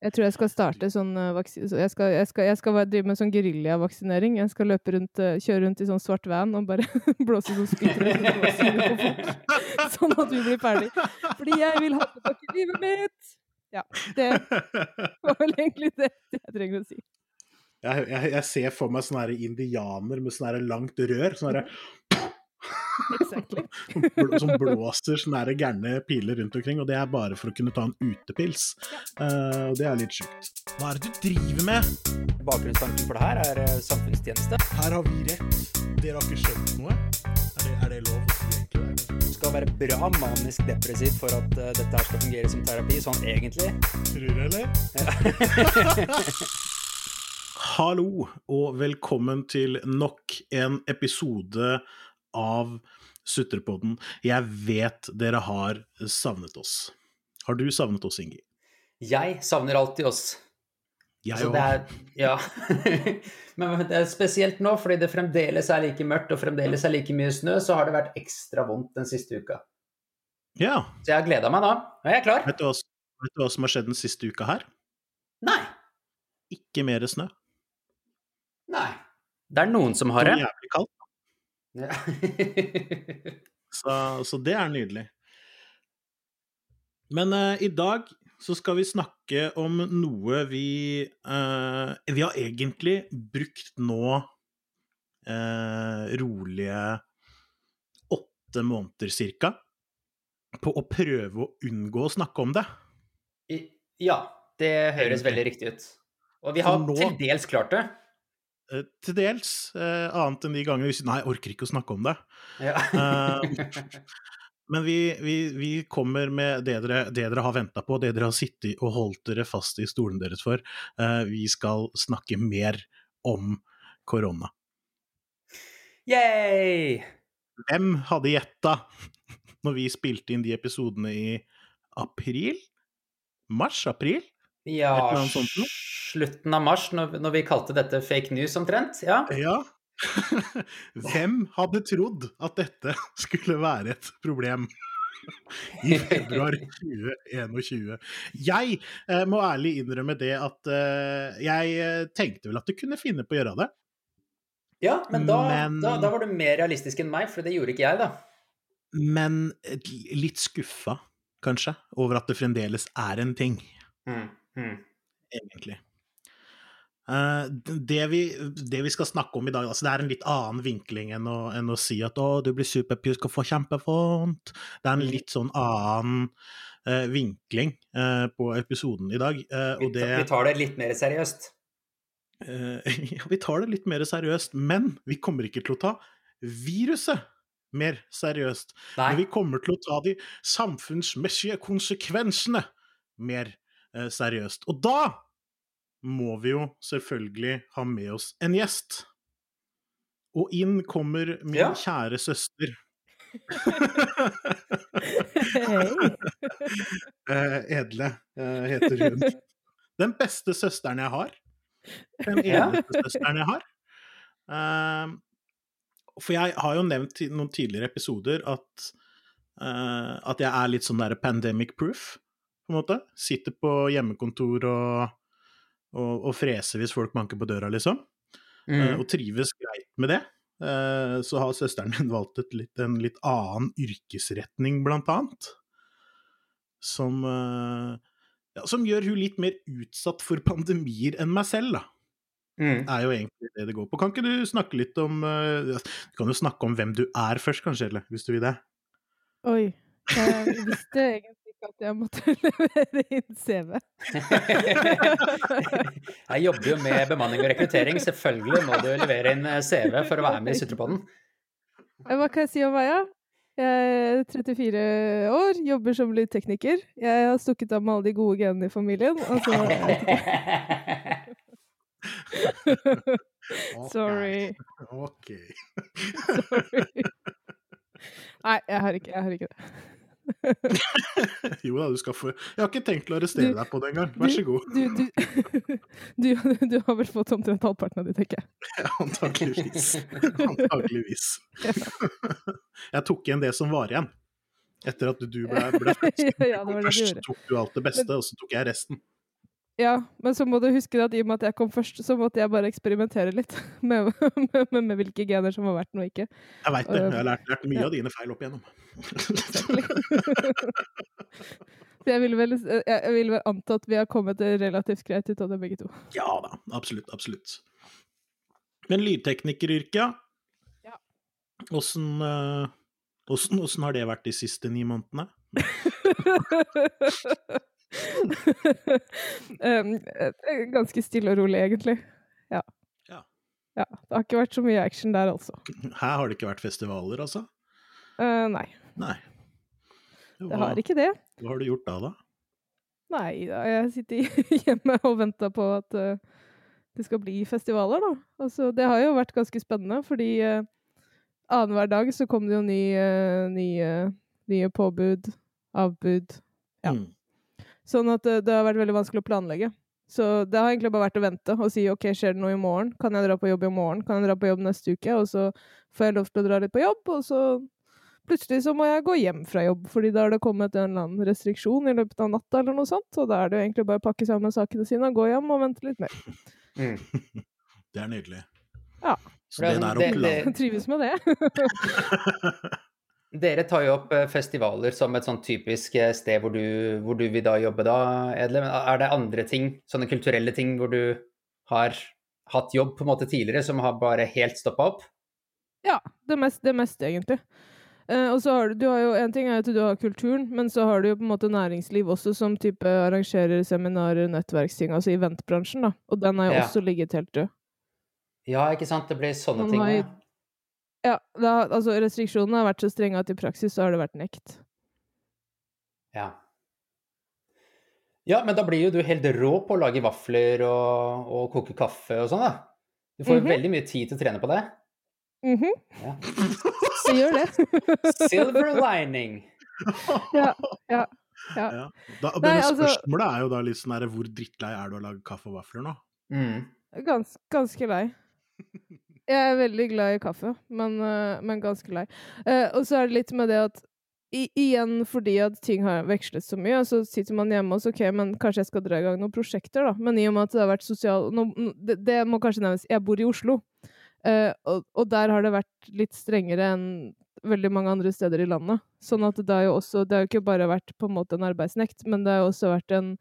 Jeg tror jeg skal starte sånn uh, jeg, skal, jeg, jeg skal drive med sånn geriljavaksinering. Jeg skal løpe rundt, uh, kjøre rundt i sånn svart van og bare blåse sånn folk. Sånn at vi blir ferdig. Fordi jeg vil ha tilbake livet mitt! Ja. Det var vel egentlig det jeg trenger å si. Jeg, jeg, jeg ser for meg sånne indianer med sånne langt rør. sånne Exactly. som blåser sånne gærne piler rundt omkring, og det er bare for å kunne ta en utepils. Uh, og det er litt sjukt. Hva er det du driver med? Bakgrunnstanken for det her er uh, samfunnstjeneste. Her har vi rett. Dere har ikke skjønt noe. Er det, er det lov? Du skal være bra manisk depressiv for at uh, dette her skal fungere som terapi, sånn egentlig. Tror du, eller? Ja. Hallo, og velkommen til nok en episode av Sutrepodden. Jeg vet dere har savnet oss. Har du savnet oss, Ingi? Jeg savner alltid oss. Jeg òg. Altså, ja. Men det er spesielt nå, fordi det fremdeles er like mørkt og fremdeles er like mye snø, så har det vært ekstra vondt den siste uka. Ja. Så jeg har gleda meg nå. Nå er jeg klar. Vet du, hva, vet du hva som har skjedd den siste uka her? Nei. Ikke mer snø. Nei. Det er noen som har det. Det er jævlig kaldt. Ja. så, så, det er nydelig. Men uh, i dag så skal vi snakke om noe vi uh, Vi har egentlig brukt nå uh, rolige åtte måneder cirka på å prøve å unngå å snakke om det. Ja, det høres veldig riktig ut. Og vi har nå, til dels klart det. Uh, til dels. Uh, annet enn de gangene vi sier nei, jeg orker ikke å snakke om det. Ja. uh, men vi, vi, vi, kommer med det dere, det dere har venta på, det dere har sittet og holdt dere fast i stolen deres for. vi skal snakke mer om korona. Yay! Hvem hadde gjetta når vi spilte inn de episodene i april? Mars-april? Ja, slutten av mars, når, når, vi kalte dette fake news omtrent. Ja. ja. Hvem hadde trodd at dette skulle være et problem? I februar 2021. Jeg eh, må ærlig innrømme det at eh, jeg tenkte vel at du kunne finne på å gjøre det. Ja, men da, men da, da var du mer realistisk enn meg, for det gjorde ikke jeg, da. Men litt skuffa, kanskje, over at det fremdeles er en ting. Mm, mm. Egentlig. Uh, det, vi, det, vi, skal snakke om i dag, altså det er en litt annen vinkling enn å, enn å si at 'å, du blir superpjusk og får kjempevondt'. Det er en litt sånn annen uh, vinkling uh, på episoden i dag. og det Vi tar det litt mer seriøst? ja, vi tar det litt mer seriøst, men vi kommer ikke til å ta viruset mer seriøst. Nei. Men vi kommer til å ta de samfunnsmessige konsekvensene mer eh, seriøst. Og da må vi jo selvfølgelig ha med oss en gjest. Og inn kommer min ja. kjære søster. eh, Edle eh, heter hun. Den beste søsteren jeg har. Den eneste søsteren jeg har. Uh, for jeg har jo nevnt i noen tidligere episoder at, at jeg er litt sånn der pandemic proof, på en måte. Sitter på hjemmekontor og, og, og freser hvis folk banker på døra, liksom. Mm. Uh, og trives greit med det. Uh, så har søsteren min valgt litt, en litt annen yrkesretning, blant annet. Som, ja, som gjør hun litt mer utsatt for pandemier enn meg selv, da. Mm. er jo egentlig det det går på. Kan ikke du snakke litt om uh, Du kan jo snakke om hvem du er først, kanskje, eller hvis du vil det? Oi. Jeg visste egentlig at jeg måtte levere inn CV. jeg jobber jo med bemanning og rekruttering. Selvfølgelig må du levere inn eh, CV for å være med i Sutrepodden. Hva kan jeg si om meg, da? Jeg er 34 år, jobber som lydtekniker. Jeg har stukket av med alle de gode genene i familien. Og så Sorry. OK. Sorry. Nei, jeg har ikke, jeg har ikke det. jo da, du skal få Jeg har ikke tenkt å arrestere deg på det engang. Vær så god. Du, du, du, du, har vel fått omtrent halvparten av de, tenker jeg. Ja, antakeligvis. Antakeligvis. jeg tok igjen det som var igjen. Etter at du ble, ble ja, ja, Først tok du alt det beste, og så tok jeg resten. Ja, men så må du huske at i og med at jeg kom først, så måtte jeg bare eksperimentere litt med, med, med, med hvilke gener som var verdt noe og ikke. Jeg veit det. Jeg har lært, lært mye Ja. av dine feil opp igjennom. Så jeg vil, vel, jeg, jeg vil vel anta at vi har kommet relativt greit ut av det, begge to. ja da, absolutt. Absolutt. Men lydteknikeryrket, ja. Eh, åssen- åssen har det vært de siste ni månedene? um, eh, ganske stille og rolig, egentlig. Ja. Ja. ja. Det har ikke vært så mye action der, altså. Her har det ikke vært festivaler, altså? Uh, nei, Nei. det har ikke det. Hva har du gjort da, da? Nei, da jeg sitter hjemme og venter på at eh, det skal bli festivaler, da. Altså, det har jo vært ganske spennende, fordi uh, annenhver dag så kom det jo ny, eh, nye, nye påbud, avbud. Ja. Mm. Sånn at eh, det har vært veldig vanskelig å planlegge. Så det har egentlig bare vært å vente og si OK, skjer det noe i morgen? Kan jeg dra på jobb i morgen? Kan jeg dra på jobb neste uke? Og så får jeg lov til å dra litt på jobb, og så plutselig så må jeg gå hjem fra jobb, fordi da har det kommet en eller annen restriksjon i løpet av natta eller noe sånt, og da er det jo egentlig bare å pakke sammen sakene sine, gå hjem og vente litt mer. Mm. Det er nydelig. Ja. Så det er der å det- plan... Jeg trives med det. Dere tar jo opp eh, festivaler som et sånn typisk eh, sted hvor du, hvor du vil da jobbe da, Edle. Er det andre ting, sånne kulturelle ting, hvor du har hatt jobb på en måte tidligere, som har bare helt stoppa opp? Ja, det meste, det meste egentlig. Eh, og så har du, du har jo En ting er at du har kulturen, men så har du jo på en måte næringsliv også, som type arrangerer seminarer, nettverksting, altså eventbransjen, da. Og den har jo Ja. også ligget helt død. Ja, ikke sant. Det blir sånne ting. har ja. Ja, da, altså restriksjonene har vært så strenge at i praksis så har det vært nekt. Ja. Ja, men da blir jo du helt rå på å lage vafler og, og koke kaffe og sånn, da. Du får jo Mhm. veldig mye tid til å trene på det. Mhm, Ja. så gjør det. Silver lining. ja, ja. Ja. Da, Nei, altså- spørsmålet er jo da litt sånn her, hvor drittlei er du av å lage kaffe og vafler nå? Mm. Gans, ganske lei. Jeg er veldig glad i kaffe, men, eh, men ganske lei. Uh, og så er det litt med det at i, igjen fordi at ting har vekslet så mye, så sitter man hjemme og så OK, men kanskje jeg skal dra i gang noen prosjekter, da. Men i og med at det har vært sosial... Nå- det, det må kanskje nevnes. Jeg bor i Oslo, eh, og, og der har det vært litt strengere enn veldig mange andre steder i landet. Sånn at det har jo også Det har jo ikke bare vært på en måte en arbeidsnekt, men det har jo også vært en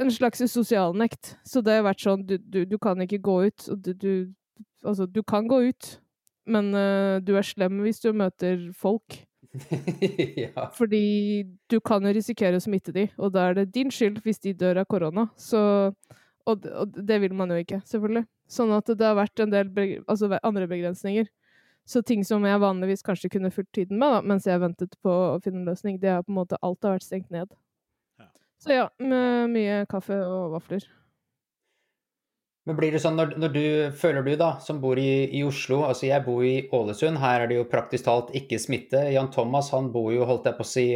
en slags sosialnekt. Så det har vært sånn du, du, du kan ikke gå ut. Og du, du Altså, du kan gå ut, men uh, du er slem hvis du møter folk. ja. Fordi du kan jo risikere å smitte de, og da er det din skyld hvis de dør av korona. Så og, og det vil man jo ikke, selvfølgelig. Sånn at det har vært en del beg altså andre begrensninger. Så ting som jeg vanligvis kanskje kunne fulgt tiden med, da, mens jeg ventet på å finne en løsning, det har på en måte alt har vært stengt ned. Så ja, med mye kaffe og vafler. Men blir det sånn når, når du føler du da, som bor i, i Oslo, altså jeg bor i Ålesund, her er det jo praktisk talt ikke smitte. Jan Thomas han bor jo, holdt jeg på å si,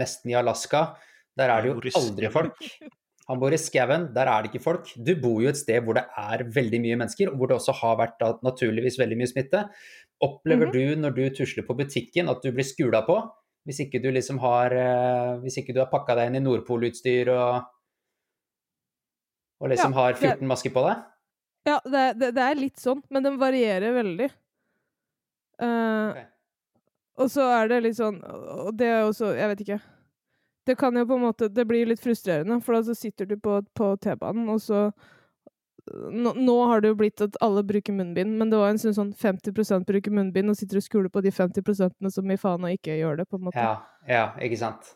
nesten i Alaska. Der er det jo aldri folk. Han bor i skauen, der er det ikke folk. Du bor jo et sted hvor det er veldig mye mennesker, og hvor det også har vært da, naturligvis veldig mye smitte. Opplever Mhm. du når du tusler på butikken at du blir skula på? Hvis ikke du liksom har eh, Hvis ikke du har pakka deg inn i Nordpol-utstyr og og liksom har det- 14 masker på deg? Ja, det, det, det er litt sånn, men den varierer veldig. Uh, okay. Og så er det litt sånn Og det er også Jeg vet ikke. Det kan jo på en måte Det blir litt frustrerende, for da så sitter du på, på T-banen, og så nå, nå har det jo blitt at alle bruker munnbind, men det var en stund sånn 50% bruker munnbind, og sitter og skuler på de 50 som i faen og ikke gjør det, på en måte. Ja, ja, ikke sant.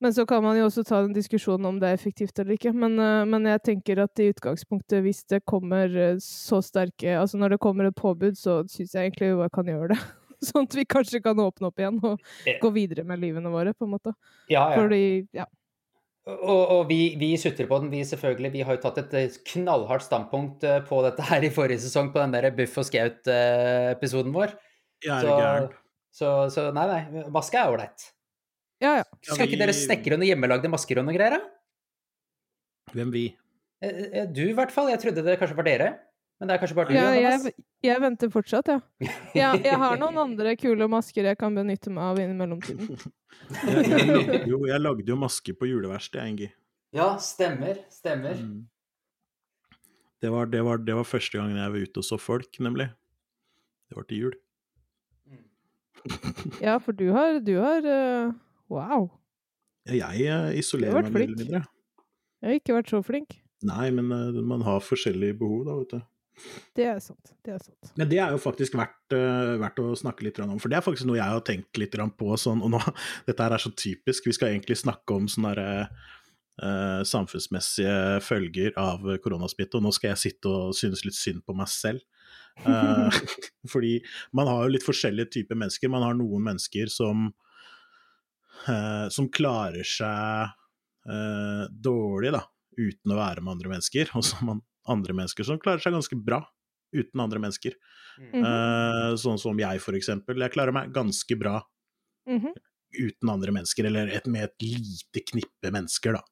Men så kan man jo også ta en diskusjon om det er effektivt eller ikke. Men, eh, men jeg tenker at i utgangspunktet, hvis det kommer eh, så sterke Altså når det kommer et påbud, så syns jeg egentlig vi kan gjøre det. Sånn at vi kanskje kan åpne opp igjen og gå videre med livene våre, på en måte. Ja, ja. Fordi Ja. Og, og vi, vi sutrer på den, vi selvfølgelig. Vi har jo tatt et eh, knallhardt standpunkt eh, på dette her i forrige sesong, på den der Buff og Scout-episoden vår. Er Så, så, så nei, nei, maske er ålreit. Ja, ja. Ja, Skal ikke dere snekre noen hjemmelagde masker og noe greier, da? Hvem vi? Eh, eh, Du i hvert fall. Jeg trodde det kanskje var dere. Men det er kanskje bare du, ja jeg, jeg venter fortsatt, ja. ja. Jeg har noen andre kule masker jeg kan benytte meg av i mellomtiden. Jeg, jo, jeg lagde jo maske på juleverkstedet, Engi. Ja, stemmer. Stemmer. Mm. Det var, det, var, det var første gangen jeg var ute og så folk, nemlig. Det var til jul. Ja, for du har, du har uh, Wow. Ja, Jeg eh, Du isolerer har vært meg litt flink. mindre. Jeg har ikke vært så flink. Nei, men uh, man har forskjellige behov, da, vet du. Det er sant. Det er sant. Men det er jo faktisk verdt, uh, verdt å snakke litt om, for det er faktisk noe jeg har tenkt litt på. Sånn, og nå, dette her er så typisk, vi skal egentlig snakke om sånne der, eh, samfunnsmessige følger av koronasmitte, og nå skal jeg sitte og synes litt synd på meg selv. Uh, fordi man har jo litt forskjellige typer mennesker. Man har noen mennesker som, som klarer seg dårlig da, uten å være med andre mennesker, og som man andre mennesker som klarer seg ganske bra uten andre mennesker. Mm -hmm. uh, sånn som jeg, for eksempel. Jeg klarer meg ganske bra Mhm. uten andre mennesker, eller et, med et lite knippe mennesker, da.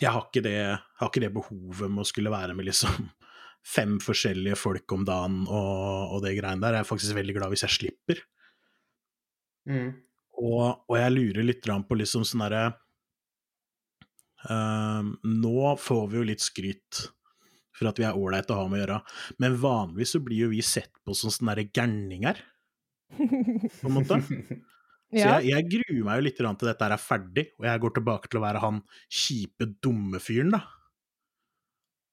Jeg har ikke, det, har ikke det behovet med å skulle være med liksom fem forskjellige folk om dagen og, og det greiene der. Jeg er faktisk veldig glad hvis jeg slipper. Mm. Og, og jeg lurer litt på liksom sånn derre ehm, Nå får vi jo litt skryt for at vi er ålreite å ha med å gjøre, men vanligvis så blir jo vi sett på som sånne gærninger, på en måte. Så jeg, jeg gruer meg jo litt grann til dette er ferdig, og jeg går tilbake til å være han kjipe, dumme fyren, da.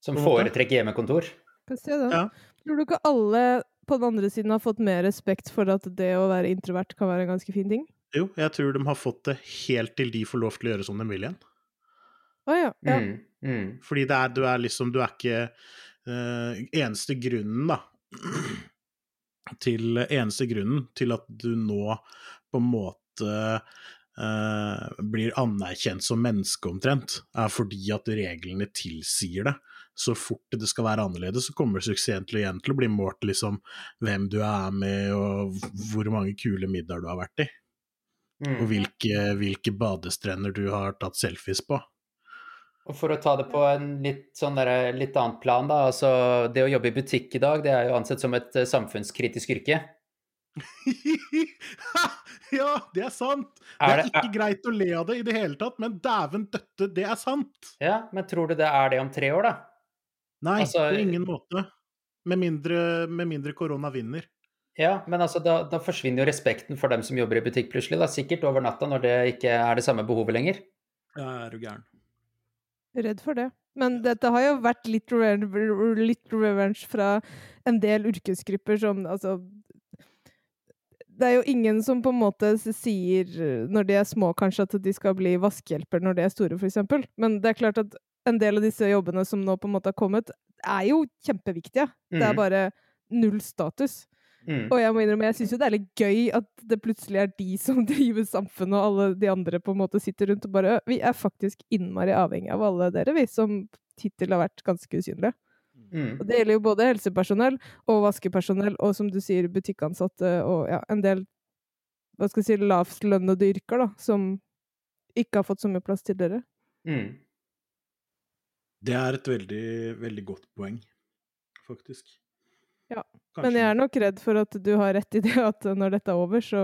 Som foretrekker hjemmekontor. Ja. Tror du ikke alle på den andre siden har fått mer respekt for at det å være introvert kan være en ganske fin ting? Jo, jeg tror de har fått det helt til de får lov til å gjøre som de vil igjen. Å ja. ja. Mm. Mm. Fordi det er, du er liksom Du er ikke uh, Eneste grunnen, da til Eneste grunnen til at du nå på en måte uh, blir anerkjent som menneske omtrent, er fordi at reglene tilsier det. Så fort det skal være annerledes, så kommer suksessen til igjen til å bli målt liksom hvem du er med, og hvor mange kule middager du har vært i, Mm. og hvilke, hvilke badestrender du har tatt selfies på. Og for å ta det på en litt, sånn der, litt annet plan, da. Altså, det å jobbe i butikk i dag, det er jo ansett som et eh, samfunnskritisk yrke. ja, det er sant! Det Er er ikke ikke greit å le av det i det hele tatt, men dæven døtte, det er sant! Ja, men tror du det er det om tre år, da? Nei, Altså, på ingen måte. Med mindre, med mindre korona vinner. Ja, men altså, da, da forsvinner jo respekten for dem som jobber i butikk plutselig, da. Sikkert over natta, når det ikke er det samme behovet lenger. Ja, er du gæren. Redd for det. Men dette har jo vært litt, reven- litt revenge fra en del yrkesgrupper som altså Det er jo ingen som på en måte sier, eh, når de er små, kanskje at de skal bli vaskehjelper når de er store, eksempel. Men det er klart at en del av disse jobbene som nå på en måte har kommet, er jo kjempeviktige. Det er Mhm. bare null status. Mm. Og jeg må innrømme, jeg syns jo det er litt gøy at det plutselig er de som driver samfunnet, og alle de andre på en måte sitter rundt og bare Vi er faktisk innmari avhengig av alle dere, vi, som hittil har vært ganske usynlige. Mm. Og det gjelder jo både helsepersonell og vaskepersonell, og som du sier, butikkansatte og ja, en del hva skal jeg si, lavtlønnede yrker, da, som ikke har fått så mye plass tidligere. Mm. Det er et veldig, veldig godt poeng, faktisk. Ja, Kanskje Men jeg er nok redd for at du har rett i det, at når dette er over, så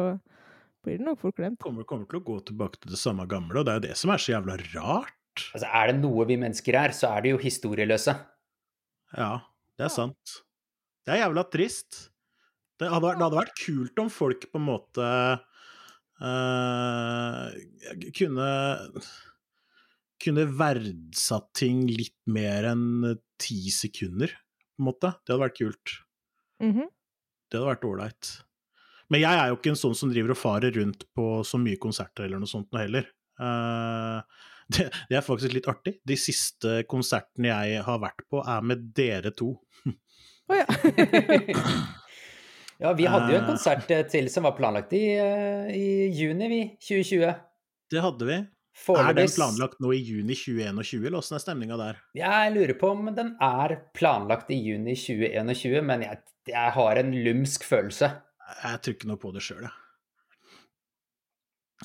blir det nok fort glemt. kommer, kommer til å gå tilbake til det samme gamle, og det er jo det som er så jævla rart. Altså, er det noe vi mennesker er, så er det jo historieløse. Ja, det Ja. er sant. Det er jævla trist. Det hadde, vært- det hadde vært kult om folk på en måte uh, kunne kunne verdsatt ting litt mer enn ti sekunder, på en måte. Det hadde vært kult. Mhm. Det hadde vært ålreit. Men jeg er jo ikke en sånn som driver og farer rundt på så mye konserter eller noe sånt nå heller. Uh, det, det er faktisk litt artig. De siste konsertene jeg har vært på, er med dere to. Å ja. Ja, vi hadde jo en Eh. konsert eh, til som var planlagt i, i juni, vi. 2020. Det hadde vi. Er den planlagt nå i juni 2021, eller åssen er stemninga der? Jeg lurer på om den er planlagt i juni 2021, men jeg, jeg har en lumsk følelse. Jeg tror ikke noe på det sjøl, jeg.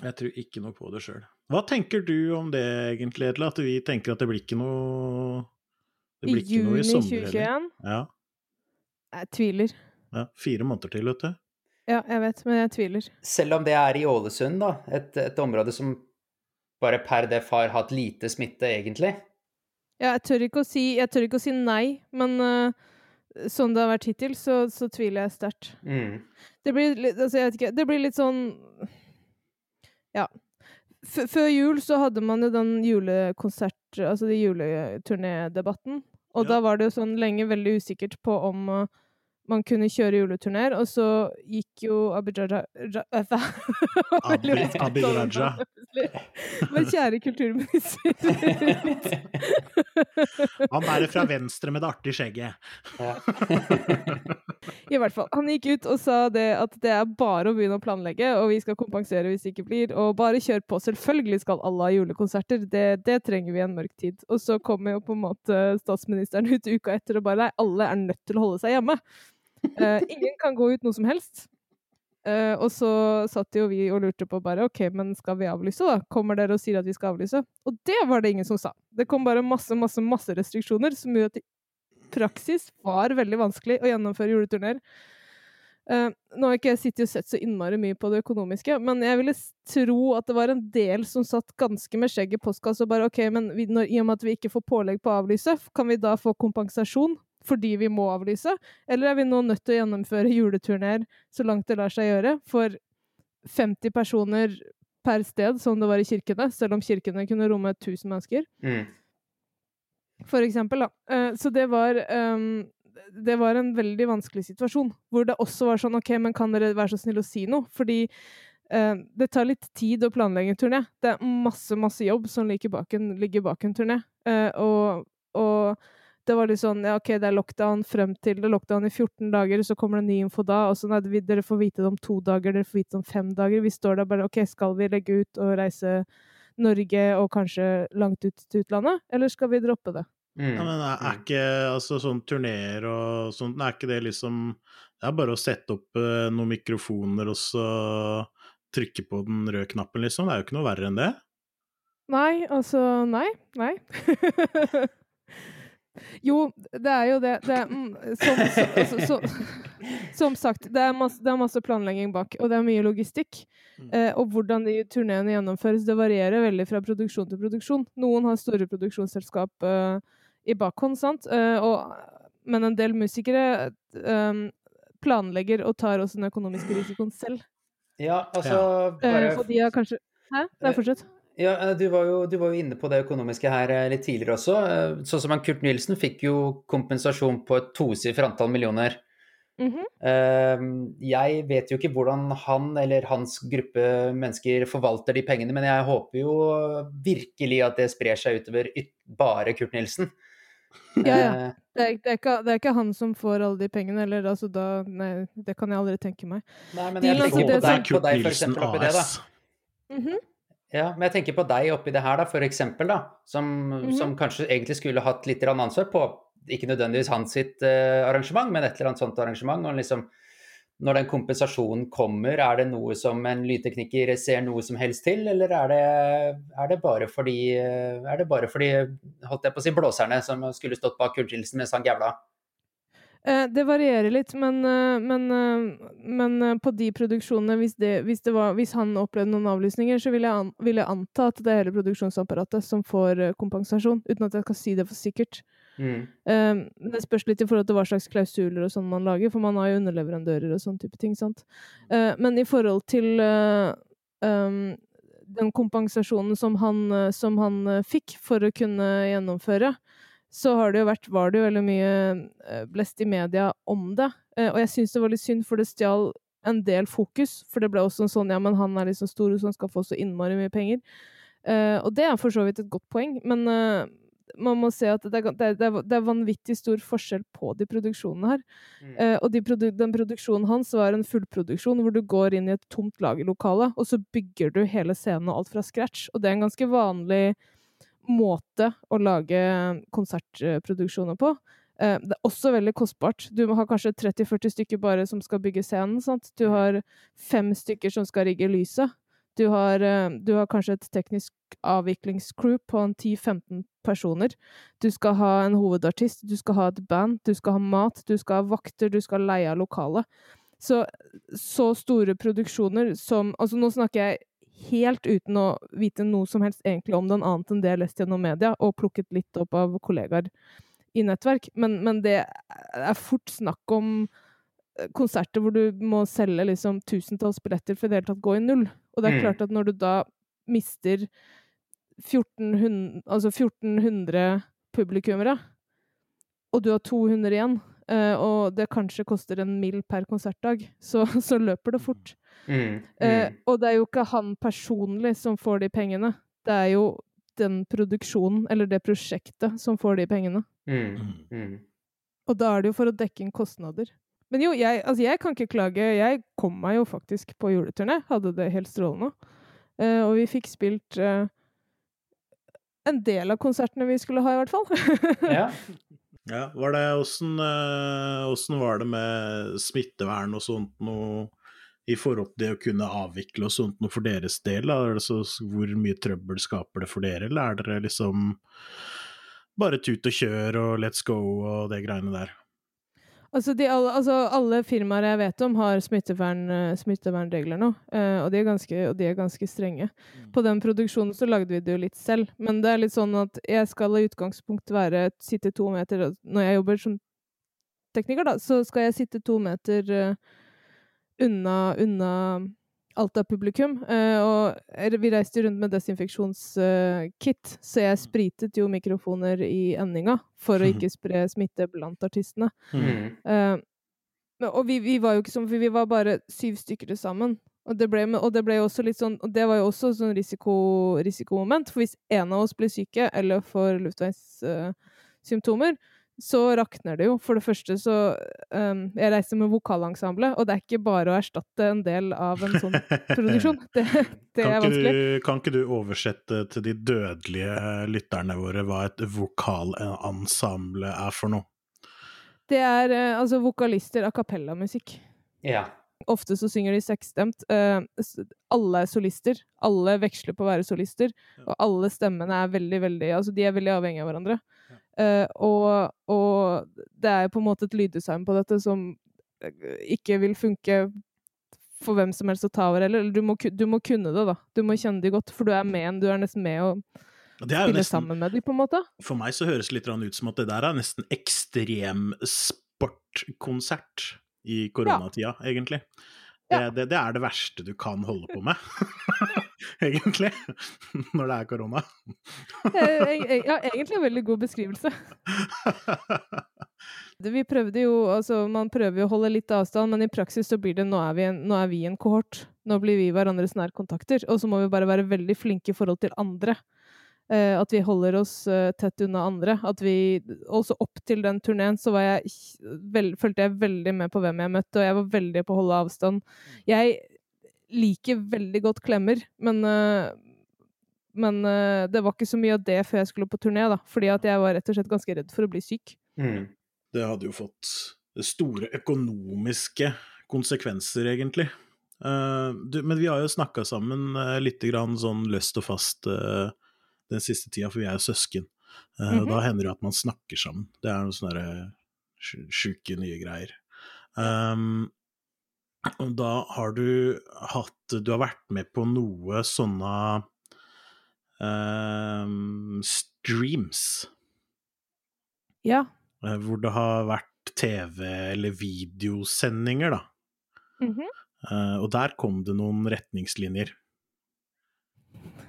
Jeg tror ikke noe på det sjøl. Hva tenker du om det egentlig, Edla? At vi tenker at det blir ikke noe Det I blir ikke noe i juni sommer heller? 2021? Ja, Jeg tviler. ja. Fire måneder til, vet du. Ja, jeg vet, men jeg tviler. Selv om det er i Ålesund, da, et, et område som bare per def har hatt lite smitte, egentlig? Ja, jeg tør ikke å si, jeg tør ikke å si nei, men uh, sånn det har vært hittil, så, så tviler jeg sterkt. Mm. Det blir litt Altså, jeg vet ikke Det blir litt sånn Ja. F før jul så hadde man jo den julekonsert... Altså den juleturnédebatten. Og Ja. da var det jo sånn lenge veldig usikkert på om uh, man kunne kjøre juleturner, og så gikk jo Raja. navnet. Men kjære kulturminister Han bærer fra venstre med det artige skjegget. I hvert fall. Han gikk ut og sa det at det er bare å begynne å planlegge, og vi skal kompensere hvis det ikke blir. Og bare kjør på. Selvfølgelig skal alle ha julekonserter. Det, det trenger vi en mørk tid. Og så kommer jo på en måte statsministeren ut uka etter og bare Nei, alle er nødt til å holde seg hjemme. Eh, ingen kan gå ut noe som helst. Uh, og så satt jo vi og lurte på bare OK, men skal vi avlyse, da? Kommer dere og sier at vi skal avlyse? Og det var det ingen som sa. Det kom bare masse, masse, masse restriksjoner som gjorde at i praksis var veldig vanskelig å gjennomføre juleturneer. Uh, nå har ikke jeg sittet og sett så innmari mye på det økonomiske, men jeg ville tro at det var en del som satt ganske med skjegg i postkassa og bare OK, men vi, når, i og med at vi ikke får pålegg på å avlyse, kan vi da få kompensasjon fordi vi må avlyse? Eller er vi nå nødt til å gjennomføre juleturneer så langt det lar seg gjøre, for 50 personer per sted, som det var i kirkene, selv om kirkene kunne romme 1000 mennesker? Mm. for eksempel. Da. Eh, så det var um, det var en veldig vanskelig situasjon, hvor det også var sånn OK, men kan dere være så snill å si noe? Fordi eh, det tar litt tid å planlegge en turné. Det er masse, masse jobb som ligger bak en, ligger bak en turné. Eh, og, og det var litt sånn ja, OK, det er lockdown frem til det er lockdown i 14 dager, så kommer det ny info da, og så nei, dere får vite det om to dager, dere får vite det om fem dager. Vi står der bare OK, skal vi legge ut og reise Norge og kanskje langt ut til utlandet, eller skal vi droppe det? Mm. Ja, men er, er ikke altså sånn turneer og sånt, er ikke det liksom Det er bare å sette opp eh, noen mikrofoner og så trykke på den røde knappen, liksom. Det er jo ikke noe verre enn det. Nei, altså Nei. Nei. jo, det er jo det. det mm, som, så, altså, så, som sagt, det er, masse, det er masse planlegging bak, og det er mye logistikk. Mm. Eh, og hvordan de turneene gjennomføres, det varierer veldig fra produksjon til produksjon. Noen har store produksjonsselskap eh, i bakhånd, sant? Eh, og, men en del musikere eh, planlegger og tar også den økonomiske risikoen selv. Ja, altså Eh, bare og de har kanskje Hæ? Nei, fortsett. Ja, eh, du var, jo, du var jo inne på det økonomiske her eh, litt tidligere også. Eh, Sånn som han Kurt Nilsen fikk jo kompensasjon på et tosifret antall millioner. Mm -hmm. Jeg vet jo ikke hvordan han eller hans gruppe mennesker forvalter de pengene, men jeg håper jo virkelig at det sprer seg utover bare Kurt Nilsen. Ja, ja. Det er, det, er ikke, det er ikke han som får alle de pengene, eller altså da Nei, det kan jeg aldri tenke meg. Nei, men jeg tenker på deg, er på deg for eksempel oppi det, da. AS. Mhm. Ja, men jeg tenker på deg oppi det her, da, for eksempel, da. Som, Mhm. som kanskje egentlig skulle hatt litt ansvar på, ikke nødvendigvis hans sitt uh, arrangement, men et eller annet sånt arrangement. Og liksom, når den kompensasjonen kommer, er det noe som en lydtekniker ser noe som helst til, eller er det, er det bare fordi eh, Er det bare fordi, holdt jeg på å si, blåserne som skulle stått bak Kurt mens han gævla? Eh, det varierer litt, men, eh, men, eh, men på de produksjonene, hvis, det, hvis, det var, hvis han opplevde noen avlysninger, så vil jeg, an, vil jeg anta at det er hele produksjonsapparatet som får kompensasjon, uten at jeg skal si det for sikkert. Mm. Det spørs litt i forhold til hva slags klausuler og sånn man lager, for man har jo underleverandører og sånn type ting, sant. Men i forhold til den kompensasjonen som han, som han fikk for å kunne gjennomføre, så har det jo vært, var det jo veldig mye eh, blest i media om det. Eh, og jeg syns det var litt synd, for det stjal en del fokus. For det ble også en sånn ja, men han er liksom stor, så han skal få så innmari mye penger. Eh, og det er for så vidt et godt poeng, men man må se at det er, det, er, det, vanvittig stor forskjell på de produksjonene her. Mm. Og de produ den produksjonen hans var en fullproduksjon hvor du går inn i et tomt lagerlokale, og så bygger du hele scenen og alt fra scratch. Og det er en ganske vanlig måte å lage konsertproduksjoner på. Eh, det er også veldig kostbart. Du har kanskje 30-40 stykker bare som skal bygge scenen. Sant? Du har fem stykker som skal rigge lyset. Du har, eh, du har kanskje et teknisk avviklingscrew på 10-15 personer. Du skal ha en hovedartist, du skal ha et band, du skal ha mat, du skal ha vakter, du skal leie av lokale. Så, så store produksjoner som Altså, nå snakker jeg helt uten å vite noe som helst egentlig om den, annet enn det jeg har lest gjennom media, og plukket litt opp av kollegaer i nettverk. Men, men det er fort snakk om eh, konserter hvor du må selge liksom tusentalls billetter for i det hele tatt gå i null. Og det er Mm. klart at når du da mister 1400, altså 1400 publikummere, og du har 200 igjen, eh, og det kanskje koster en mill per konsertdag, så, så løper det fort. Mm, mm. Uh, og det er jo ikke han personlig som får de pengene. Det er jo den produksjonen, eller det prosjektet, som får de pengene. mm, mm. Og da er det jo for å dekke inn kostnader. Men jo, jeg, altså jeg kan ikke klage. Jeg kom meg jo faktisk på juleturné. Hadde det helt strålende. Uh, og vi fikk spilt en del av konsertene vi skulle ha, i hvert fall. Ja. Ja, var det hvordan, hvordan, var det med smittevern og sånt noe i forhold til det å kunne avvikle og sånt noe for deres del? Da? Er det så, hvor mye trøbbel skaper det for dere, eller er dere liksom bare tut og kjør og let's go og det greiene der? Altså, de, altså, alle firmaer jeg vet om, har smittevern, eh, smittevernregler nå, eh, og, de ganske, og de er ganske strenge. På den produksjonen så lagde vi det jo litt selv, men det er litt sånn at jeg skal i utgangspunktet være sitte to meter Når jeg jobber som tekniker, da, så skal jeg sitte to meter eh, unna, unna alt av publikum. eh, og vi reiste rundt med desinfeksjonskit, så jeg spritet jo mikrofoner i endinga for å ikke spre smitte blant artistene. Mm. Eh, og vi, vi var jo ikke sånn, for vi var bare syv stykker til sammen. Og det ble, og det ble også litt sånn, og det var jo også sånn risiko, risikomoment. For hvis en av oss blir syke eller får luftveissymptomer, så rakner det jo. For det første så um, Jeg reiser med vokalensemble, og det er ikke bare å erstatte en del av en sånn produksjon. Det, det er vanskelig. du, kan ikke du oversette til de dødelige lytterne våre hva et vokalensemble er for noe? Det er uh, altså vokalister a cappella-musikk. ja. Ofte så synger de seksstemt. Uh, alle er solister. Alle veksler på å være solister. Og alle stemmene er veldig, veldig Altså, de er veldig avhengige av hverandre. Eh, og, og det er på en måte et lyddesign på dette som eh, ikke vil funke for hvem som helst å ta over. Eller Du må, du må kunne det, da. Du må kjenne de godt, for du er med en. Du er nesten med å Det er jo spille nesten, sammen med de, på en måte. for meg så høres det litt ut som at det der er nesten ekstremsportkonsert i koronatida, egentlig. Det, Ja. det, det er det verste du kan holde på med, egentlig, når det er korona. Eh, Ja, egentlig en veldig god beskrivelse. Vi prøvde jo, altså Man prøver jo å holde litt avstand, men i praksis så blir det nå er vi en, nå er vi en kohort. Nå blir vi hverandres nærkontakter. Og så må vi bare være veldig flinke i forhold til andre. Eh, at vi holder oss eh, tett unna andre. At vi, også opp til den turneen så var jeg, vel, følte jeg veldig med på hvem jeg møtte, og jeg var veldig på å holde avstand. Jeg liker veldig godt klemmer, men eh, men det var ikke så mye av det før jeg skulle på turné, da. Fordi at jeg var rett og slett ganske redd for å bli syk. Mm. Det hadde jo fått store økonomiske konsekvenser, egentlig. Men vi har jo snakka sammen uh, litt grann sånn løst og fast den siste tida, for vi er jo søsken. Uh, mm -hmm. Da hender det at man snakker sammen. Det er noen sånne derre sjuke nye greier. Um, da har du hatt Du har vært med på noe sånne um, streams. Ja. Eh, Hvor det har vært TV- eller videosendinger, da. Mm -hmm. uh, og der kom det noen retningslinjer.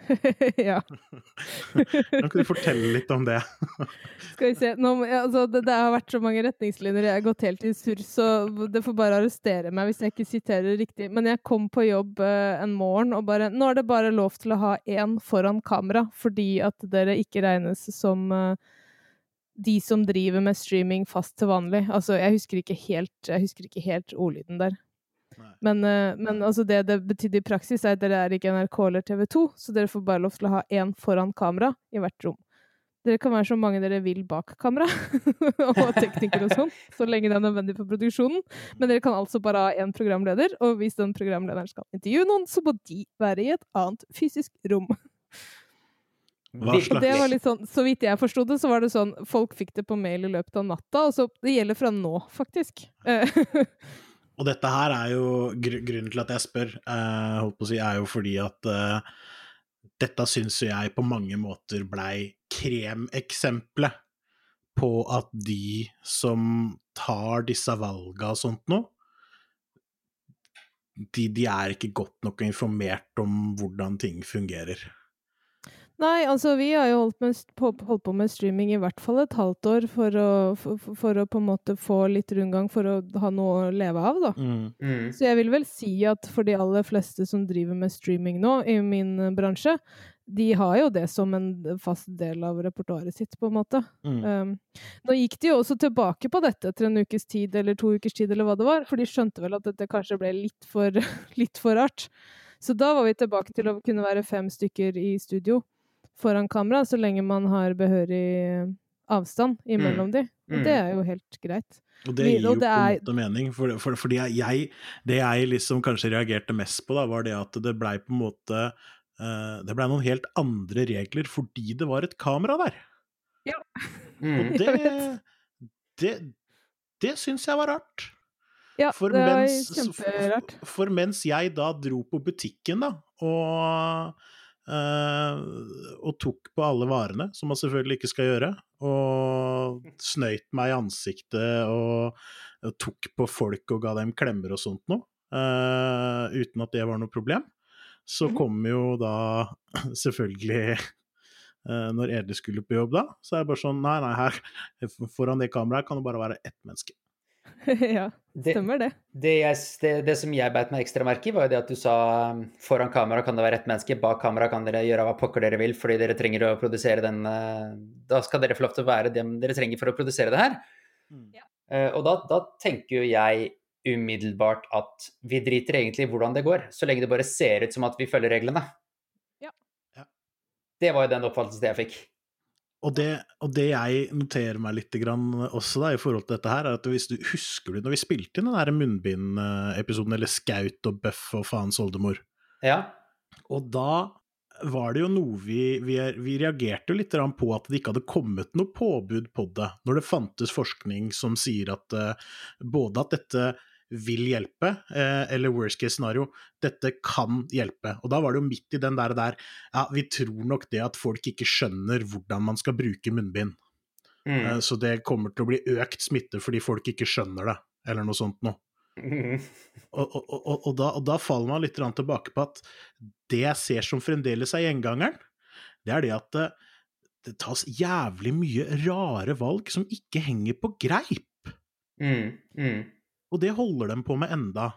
ja. Kan ikke du fortelle litt om det? Skal vi se. Nå, altså, det, det har vært så mange retningslinjer, jeg har gått helt i surr, så det får bare arrestere meg hvis jeg ikke siterer riktig. Men jeg kom på jobb eh, en morgen og bare Nå er det bare lov til å ha én foran kamera, fordi at dere ikke regnes som eh, de som driver med streaming fast til vanlig. Altså, jeg husker ikke helt, jeg husker ikke helt ordlyden der. Men, eh, men altså det det betydde i praksis, er at dere er ikke NRK eller TV 2, så dere får bare lov til å ha én foran kamera i hvert rom. Dere kan være så mange dere vil bak kamera, og teknikere og sånn, så lenge det er nødvendig for produksjonen. Men dere kan altså bare ha én programleder, og hvis den programlederen skal intervjue noen, så må de være i et annet fysisk rom. Og det var litt sånn, Så vidt jeg forsto det, så var det sånn folk fikk det på mail i løpet av natta. Og så det gjelder fra nå, faktisk. Og dette her er jo gr grunnen til at jeg spør, eh, holdt på å si, er jo fordi at eh, dette syns jo jeg på mange måter blei kremeksempelet på at de som tar disse valga og sånt noe, de, de, er ikke godt nok informert om hvordan ting fungerer. Nei, altså vi har jo holdt, med, holdt, på med streaming i hvert fall et halvt år for å, for, for å på en måte få litt rundgang for å ha noe å leve av, da. Mm. Mm. Så jeg vil vel si at for de aller fleste som driver med streaming nå, i min bransje, de har jo det som en fast del av repertoaret sitt, på en måte. Mm. Um, nå gikk de jo også tilbake på dette etter en ukes tid eller to ukers tid, eller hva det var, for de skjønte vel at dette kanskje ble litt for, litt for rart. Så da var vi tilbake til å kunne være fem stykker i studio foran kamera, så lenge man har behørig avstand imellom mm. de. Og det er jo helt greit. Og det gir jo på en måte mening, for, for, fordi jeg, det jeg liksom kanskje reagerte mest på, da, var det at det blei på en måte uh, Det blei noen helt andre regler fordi det var et kamera der. Ja. Mm. Og det Det, det syns jeg var rart. Ja, for det var mens, kjemperart. For, for mens jeg da dro på butikken, da, og og tok på alle varene, som man selvfølgelig ikke skal gjøre. Og snøyt meg i ansiktet og, tok på folk og ga dem klemmer og sånt noe. Uh, uten at det var noe problem. Så mhm. kom jo da selvfølgelig uh, Når Ede skulle på jobb da, så er det bare sånn Nei, nei, her foran det kameraet kan det bare være ett menneske. ja, stemmer det. Det, det, jeg, det, det som jeg beit meg ekstra merke i, var jo det at du sa um, foran kamera kan det være ett menneske, bak kamera kan dere gjøre hva pokker dere vil fordi dere trenger å produsere den uh, Da skal dere få lov til å være dem dere trenger for å produsere det her. Mm. Ja. Uh, og da, da tenker jo jeg umiddelbart at vi driter egentlig i hvordan det går, så lenge det bare ser ut som at vi følger reglene. Ja. ja. Det var jo den oppfattelsen jeg fikk. Og det, og det, jeg noterer meg litt også da, i forhold til dette her, er at hvis du husker du når vi spilte inn den der munnbind-episoden, eller Skaut og Bøff og faens oldemor Ja. Og da var det jo noe vi, vi, vi reagerte jo litt på at det ikke hadde kommet noe påbud på det, når det fantes forskning som sier at uh, både at dette vil hjelpe, eh, eller worst case scenario, dette kan hjelpe. Og da var det jo midt i den der, der ja, vi tror nok det at folk ikke skjønner hvordan man skal bruke munnbind. Mm. Eh, så det kommer til å bli økt smitte fordi folk ikke skjønner det, eller noe sånt noe. Mm. Og, og, og, og, da, og da faller man litt tilbake på at det jeg ser som fremdeles er gjengangeren, det er det at det, det, tas jævlig mye rare valg som ikke henger på greip. Mm. Og det holder dem på med enda.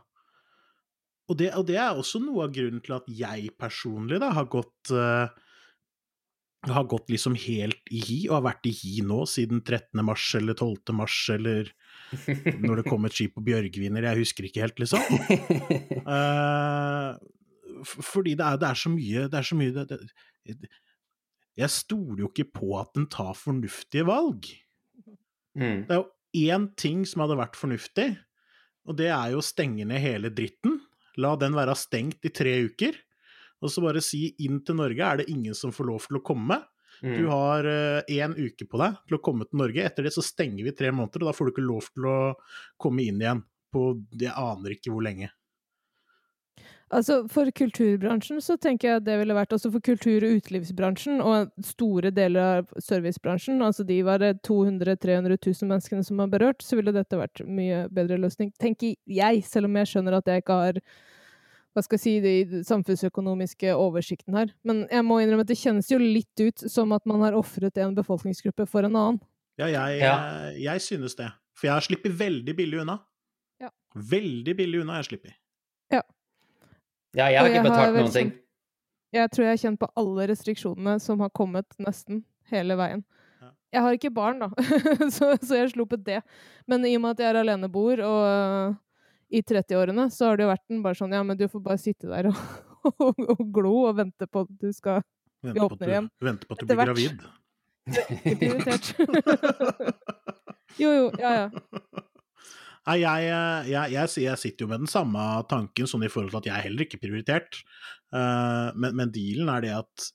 Og det, og det, er også noe av grunnen til at jeg personlig da, har gått uh, har gått liksom helt i hi, og har vært i hi nå siden 13. mars eller 12. mars eller når det kom et skip på Bjørgviner, jeg husker ikke helt, liksom. Uh, fordi det er, det er, så mye Det er så mye det, det, Jeg stoler jo ikke på at den tar fornuftige valg. Mm. Det er jo én ting som hadde vært fornuftig, og det er jo å stenge ned hele dritten. La den være stengt i tre uker. Og så bare si inn til Norge er det ingen som får lov til å komme. Mm. Du har én uh, uke på deg til å komme til Norge. Etter det så stenger vi tre måneder, og da får du ikke lov til å komme inn igjen på Jeg aner ikke hvor lenge. Altså, For kulturbransjen så tenker jeg at det ville vært også for kultur- og utelivsbransjen og store deler av servicebransjen, altså de var 200 000-300 000 menneskene som var berørt, så ville dette vært mye bedre løsning, tenker jeg, selv om jeg skjønner at jeg ikke har hva skal jeg si, de samfunnsøkonomiske oversikten her. Men jeg må innrømme at det kjennes jo litt ut som at man har ofret en befolkningsgruppe for en annen. Ja, jeg, ja. jeg synes det. For jeg har sluppet veldig billig unna. Ja. Veldig billig unna jeg. Ja. Ja, jeg har ikke betalt noen ting. Jeg tror jeg har kjent på alle restriksjonene som har kommet nesten hele veien. Ja. Jeg har ikke barn, da, så, så jeg har sluppet det. Men i og med at jeg er aleneboer og uh, i 30-årene, så har det jo vært en bare sånn Ja, men du får bare sitte der og, og, og glo og vente på at du skal Vi åpner igjen. Vente på at du blir gravid. Ikke prioritert. jo, jo. Ja, ja. Nei, jeg, eh, jeg, jeg, jeg, sitter jo med den samme tanken, sånn i forhold til at jeg er heller ikke prioritert. Uh, men, men, dealen er det at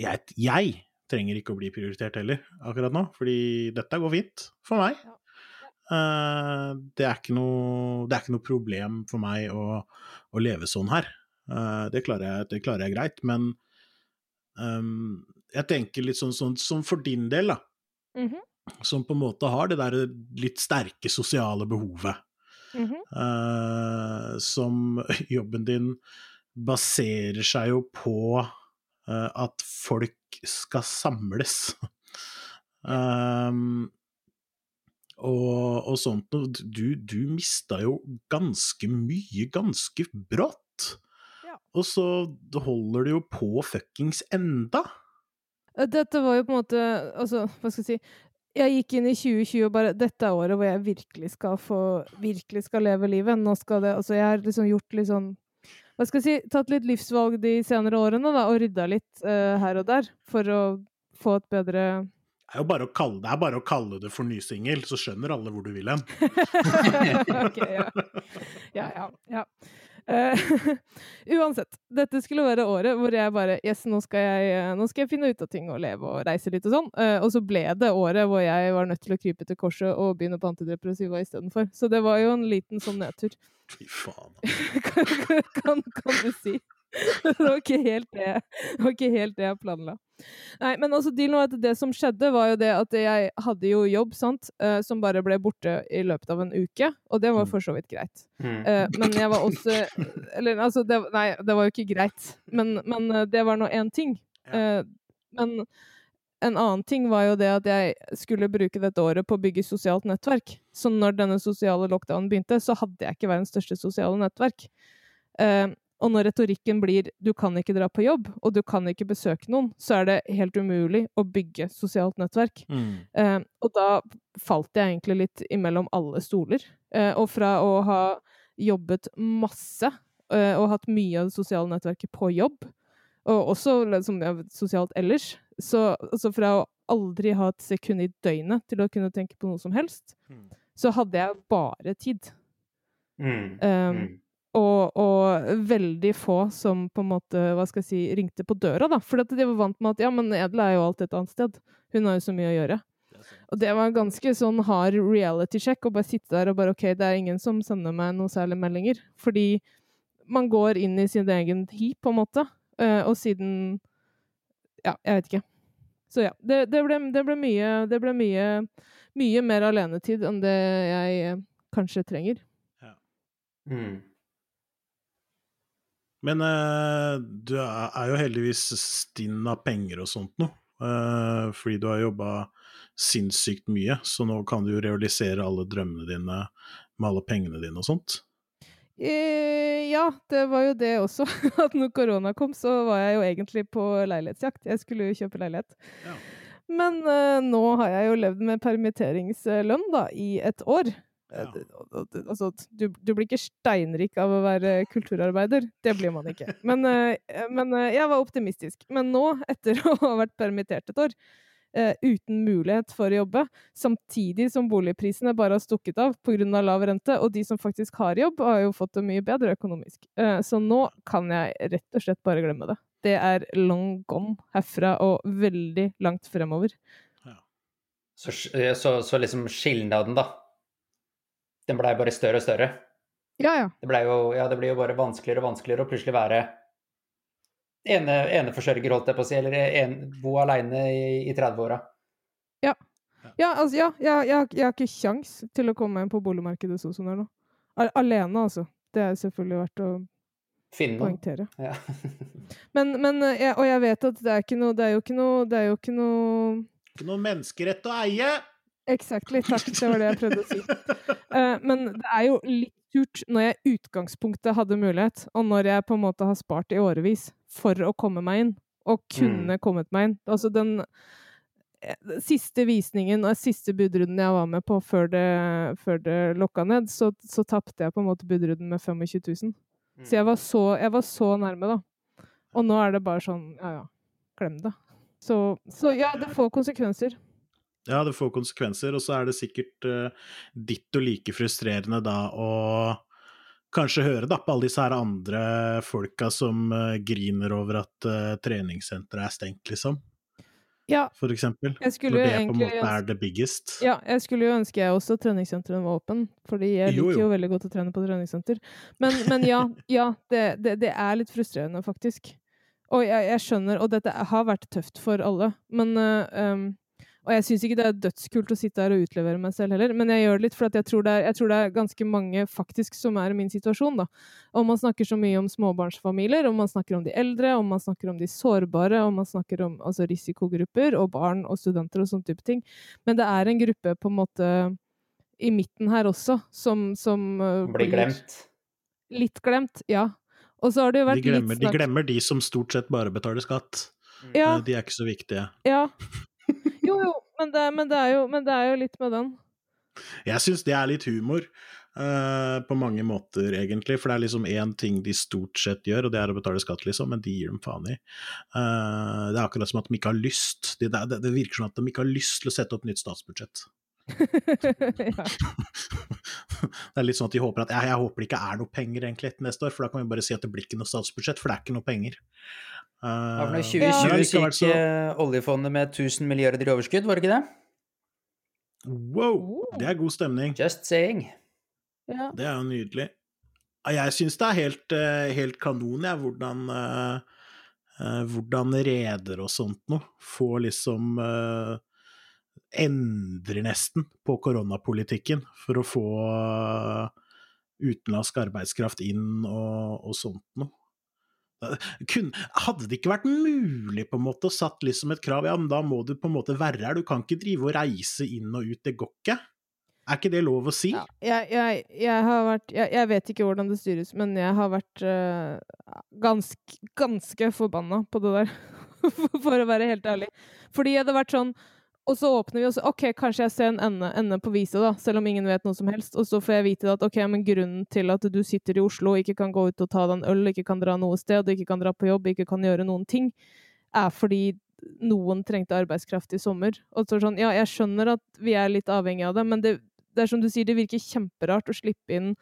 jeg, trenger ikke å bli prioritert heller akkurat nå, fordi dette går fint for meg. Uh, det, er ikke noe, det er ikke noe problem for meg å, å leve sånn her. Uh, det, klarer jeg, det, klarer jeg, greit, men um, jeg tenker litt sånn, sånn sånn for din del, da. Mm -hmm. Som på en måte har det der litt sterke sosiale behovet. Mm -hmm. uh, som jobben din baserer seg jo på uh, at folk skal samles. um, og, og, sånt noe. Du, du mista jo ganske mye ganske brått. Ja. Og så holder det jo på fuckings enda. Dette var jo på en måte Altså, hva skal jeg si Jeg gikk inn i 2020 og bare Dette er året hvor jeg virkelig skal få Virkelig skal leve livet. Nå skal det Altså, jeg har liksom gjort litt sånn Hva skal jeg si Tatt litt livsvalg de senere årene, da, og rydda litt uh, her og der for å få et bedre det er jo bare å kalle det, er bare å kalle det for nysingel, så skjønner alle hvor du vil hen. ok, ja. Ja, ja. ja. Uh, uansett, dette skulle være året hvor jeg bare Yes, nå skal jeg, eh, nå skal jeg finne ut av ting og leve og reise litt og sånn. Uh, og så ble det året hvor jeg var nødt til å krype til korset og begynne på antidepressiva istedenfor. Så det var jo en liten sånn nedtur. Fy faen. kan, kan, kan, du si. det var ikke helt det, det, var ikke helt det jeg planla. Nei, men altså, dealen var at det som skjedde, var jo det at jeg hadde jo jobb, sant, uh, som bare ble borte i løpet av en uke, og det var for så vidt greit. Mm. Uh, men jeg var også Eller altså, det, nei, det var jo ikke greit, men, men uh, det var nå én ting. men en annen ting var jo det at jeg skulle bruke dette året på å bygge sosialt nettverk. Så når denne sosiale lockdownen begynte, så hadde jeg ikke verdens største sosiale nettverk. Uh, og når retorikken blir 'du kan ikke dra på jobb', og 'du kan ikke besøke noen', så er det helt umulig å bygge sosialt nettverk. Mm. Eh, og da falt jeg egentlig litt imellom alle stoler. Eh, og fra å ha jobbet masse eh, og hatt mye av det sosiale nettverket på jobb, og også liksom, ja, sosialt ellers, så altså fra å aldri ha et sekund i døgnet til å kunne tenke på noe som helst, Mm. så hadde jeg bare tid. Mm. Um, Mm. Og, og, veldig få som på en måte, hva skal jeg si, ringte på døra, da. For de var vant med at ja, men Edel er jo alltid et annet sted. Hun har jo så mye å gjøre. Og det var en ganske sånn hard reality check å bare sitte der og bare OK, det er ingen som sender meg noe særlig meldinger. Fordi man går inn i sin egen hi, på en måte. Uh, og siden Ja, jeg vet ikke. Så ja. Det, det, ble, det ble, mye Det ble mye, mye mer alenetid enn det jeg uh, kanskje trenger. Ja. Mm. Men uh, du er jo heldigvis stinn av penger og sånt noe. Uh, fordi du har jobba sinnssykt mye, så nå kan du jo realisere alle drømmene dine med alle pengene dine og sånt. Uh, ja, det var jo det også. At når korona kom, så var jeg jo egentlig på leilighetsjakt. Jeg skulle jo kjøpe leilighet. Ja. Men nå har jeg jo levd med permitteringslønn da, i et år. Ja. Altså, du, du, blir ikke steinrik av å være kulturarbeider. Det blir man ikke. Men, uh, men uh, jeg var optimistisk. Men nå, etter å ha vært permittert et år, uh, uten mulighet for å jobbe, samtidig som boligprisene bare har stukket av pga. lav rente, og de som faktisk har jobb, har jo fått det mye bedre økonomisk. så nå kan jeg rett og slett bare glemme det. Det er long gone herfra og veldig langt fremover. Ja. Så, så, så liksom skilnaden, da den blei bare større og større. Ja, ja. Det, jo, ja, det blir jo bare vanskeligere og vanskeligere å plutselig være ene, eneforsørger, holdt jeg på å si, eller en, bo aleine i, i 30-åra. Ja. Ja, altså, ja, jeg, jeg, jeg, har ikke kjangs til å komme inn på boligmarkedet sånn som det er nå. Alene, altså. Det er selvfølgelig verdt å Finne noe. poengtere. Ja. men, men jeg, og jeg vet at det er ikke noe Det er jo ikke noe Det er jo ikke noe Ikke noe menneskerett å eie! Exactly. Takk, det var det jeg prøvde å si. Uh, men det er jo litt surt når jeg i utgangspunktet hadde mulighet, og når jeg på en måte har spart i årevis for å komme meg inn, og kunne mm. kommet meg inn. Altså den siste visningen og siste budrunden jeg var med på før det, før det lokka ned, så, så tapte jeg på en måte budrunden med 25 000. Mm. Så, jeg var så jeg var så nærme, da. Og nå er det bare sånn ja ja, glem det. Så, så ja, det får konsekvenser. Ja, det får konsekvenser, og så er det sikkert uh, ditt og like frustrerende da å kanskje høre da på alle disse her andre folka som uh, griner over at uh, treningssenteret er stengt, liksom. Ja, for eksempel. jeg skulle Når jo det på en egentlig måte er det biggest. Ja, jeg skulle jo ønske jeg også treningssentrene var åpen, fordi jeg Jo, liker jo. jo veldig godt å trene på treningssenter. Men, men ja, ja det, det, det er litt frustrerende, faktisk. Og jeg, jeg skjønner, og dette har vært tøft for alle, men uh, um, Og jeg syns ikke det er dødskult å sitte her og utlevere meg selv heller, men jeg gjør det litt fordi jeg, tror det er- jeg tror det er ganske mange faktisk som er i min situasjon, da. Og man snakker så mye om småbarnsfamilier, og man snakker om de eldre, og man snakker om de sårbare, og man snakker om altså, risikogrupper og barn og studenter og sånne type ting. Men det er en gruppe på en måte i midten her også, som, som øh, Blir glemt. Litt glemt, ja. Og så har det jo De glemmer, litt de glemmer de som stort sett bare betaler skatt. Ja, Eh, De er ikke så viktige. ja. Men det, men, det jo, men det er jo litt med den. Jeg syns det er litt humor. Uh, på mange måter, egentlig. For det er liksom én ting de stort sett gjør, og det er å betale skatt, liksom, men de gir dem faen i. Uh, det er akkurat som at de ikke har lyst. Det, det, det virker som at de ikke har lyst til å sette opp nytt statsbudsjett. Det er litt sånn at de håper at ja, jeg håper det ikke er noe penger egentlig etter neste år, for da kan vi bare si at det blir ikke noe statsbudsjett, for det er ikke noe penger. Ja, for Eh, når 2020 ja. gikk så- eh, oljefondet med 1000 milliarder i overskudd, var det ikke det? Wow, det er god stemning. Just saying. ja. Det er jo nydelig. Jeg syns det er helt, eh, helt kanon, jeg, hvordan, eh, eh, hvordan reder og sånt noe får liksom eh, Endrer nesten på koronapolitikken for å få eh, utenlandsk arbeidskraft inn og, og sånt noe. Hadde det ikke vært mulig på en måte å satt liksom et krav, ja, men da må du på en måte være her, du kan ikke drive og reise inn og ut, det går ikke. Er ikke det lov å si? Ja, jeg, jeg, jeg har vært jeg, jeg vet ikke hvordan det styres, men jeg har vært uh, ganske, ganske forbanna på det der. For å være helt ærlig. Fordi jeg hadde vært sånn Og så åpner vi, og så OK, kanskje jeg ser en ende, ende på viset, da, selv om ingen vet noe som helst. Og så får jeg vite at OK, men grunnen til at du sitter i Oslo og ikke kan gå ut og ta deg en øl, ikke kan dra noe sted, ikke kan dra på jobb, ikke kan gjøre noen ting, er fordi noen trengte arbeidskraft i sommer. Og så sånn, ja, jeg skjønner at vi er litt avhengig av det, men det, det er som du sier, det virker kjemperart å slippe inn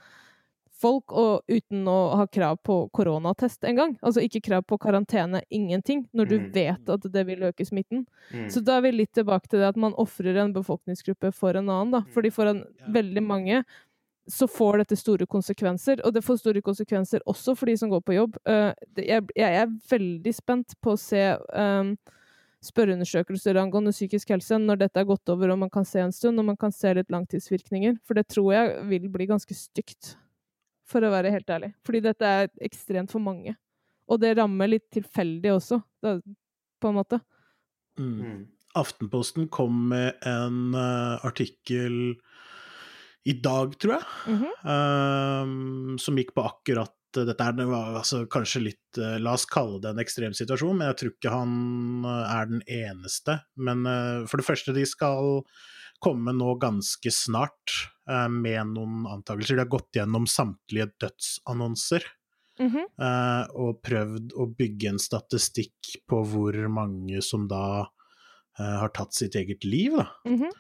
folk og uten å ha krav på koronatest engang. Altså ikke krav på karantene, ingenting, når du Mm. vet at det vil øke smitten. Mm. Så da er vi litt tilbake til det at man ofrer en befolkningsgruppe for en annen, da. Fordi for en, Ja. veldig mange så får dette store konsekvenser, og det får store konsekvenser også for de som går på jobb. Eh, jeg, er veldig spent på å se um, spørreundersøkelser angående psykisk helse når dette er gått over og man kan se en stund, og man kan se litt langtidsvirkninger. For det tror jeg vil bli ganske stygt, for å være helt ærlig. Fordi dette er ekstremt for mange. Og det rammer litt tilfeldig også, da, på en måte. Mm. Mm. Aftenposten kom med en uh, artikkel i dag, tror jeg, Mhm. ehm, som gikk på akkurat dette. Er, det var altså, kanskje litt eh, La oss kalle det en ekstrem situasjon, men jeg tror ikke han eh, er den eneste. Men for det første, de skal komme nå ganske snart eh, med noen antakelser. De har gått gjennom samtlige dødsannonser. Mhm. eh, og prøvd å bygge en statistikk på hvor mange som da eh, har tatt sitt eget liv da, Mm -hmm.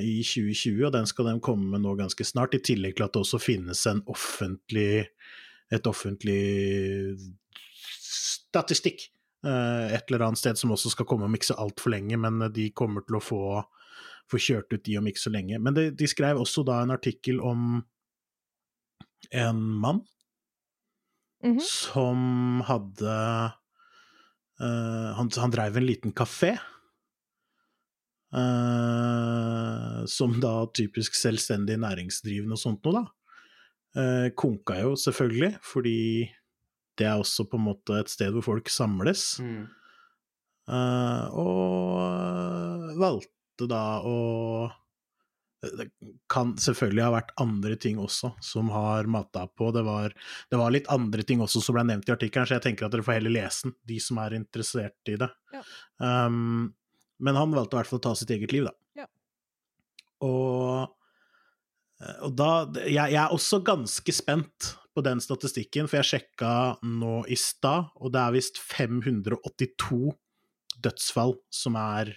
i 2020, og den skal de komme med nå ganske snart, i tillegg til at det også finnes en offentlig, et offentlig statistikk et eller annet sted som også skal komme om ikke så altfor lenge, men de kommer til å få, få kjørt ut de om ikke så lenge. Men de, de skrev også da en artikkel om en mann Mhm. som hadde uh, han, han dreiv en liten kafé. Uh, som da typisk selvstendig næringsdrivende og sånt noe, da. Uh, konka jo selvfølgelig, fordi det er også på en måte et sted hvor folk samles. Mm. Uh, og eh, valgte da å Det kan selvfølgelig ha vært andre ting også som har mata på. Det var, det var litt andre ting også som ble nevnt i artikkelen, så jeg tenker at dere får heller lese den, de som er interessert i det. Ja. Um, men han valgte i hvert fall å ta sitt eget liv, da. Ja. Og, og da jeg, jeg er også ganske spent på den statistikken, for jeg sjekka nå i stad, og det er visst 582 dødsfall som er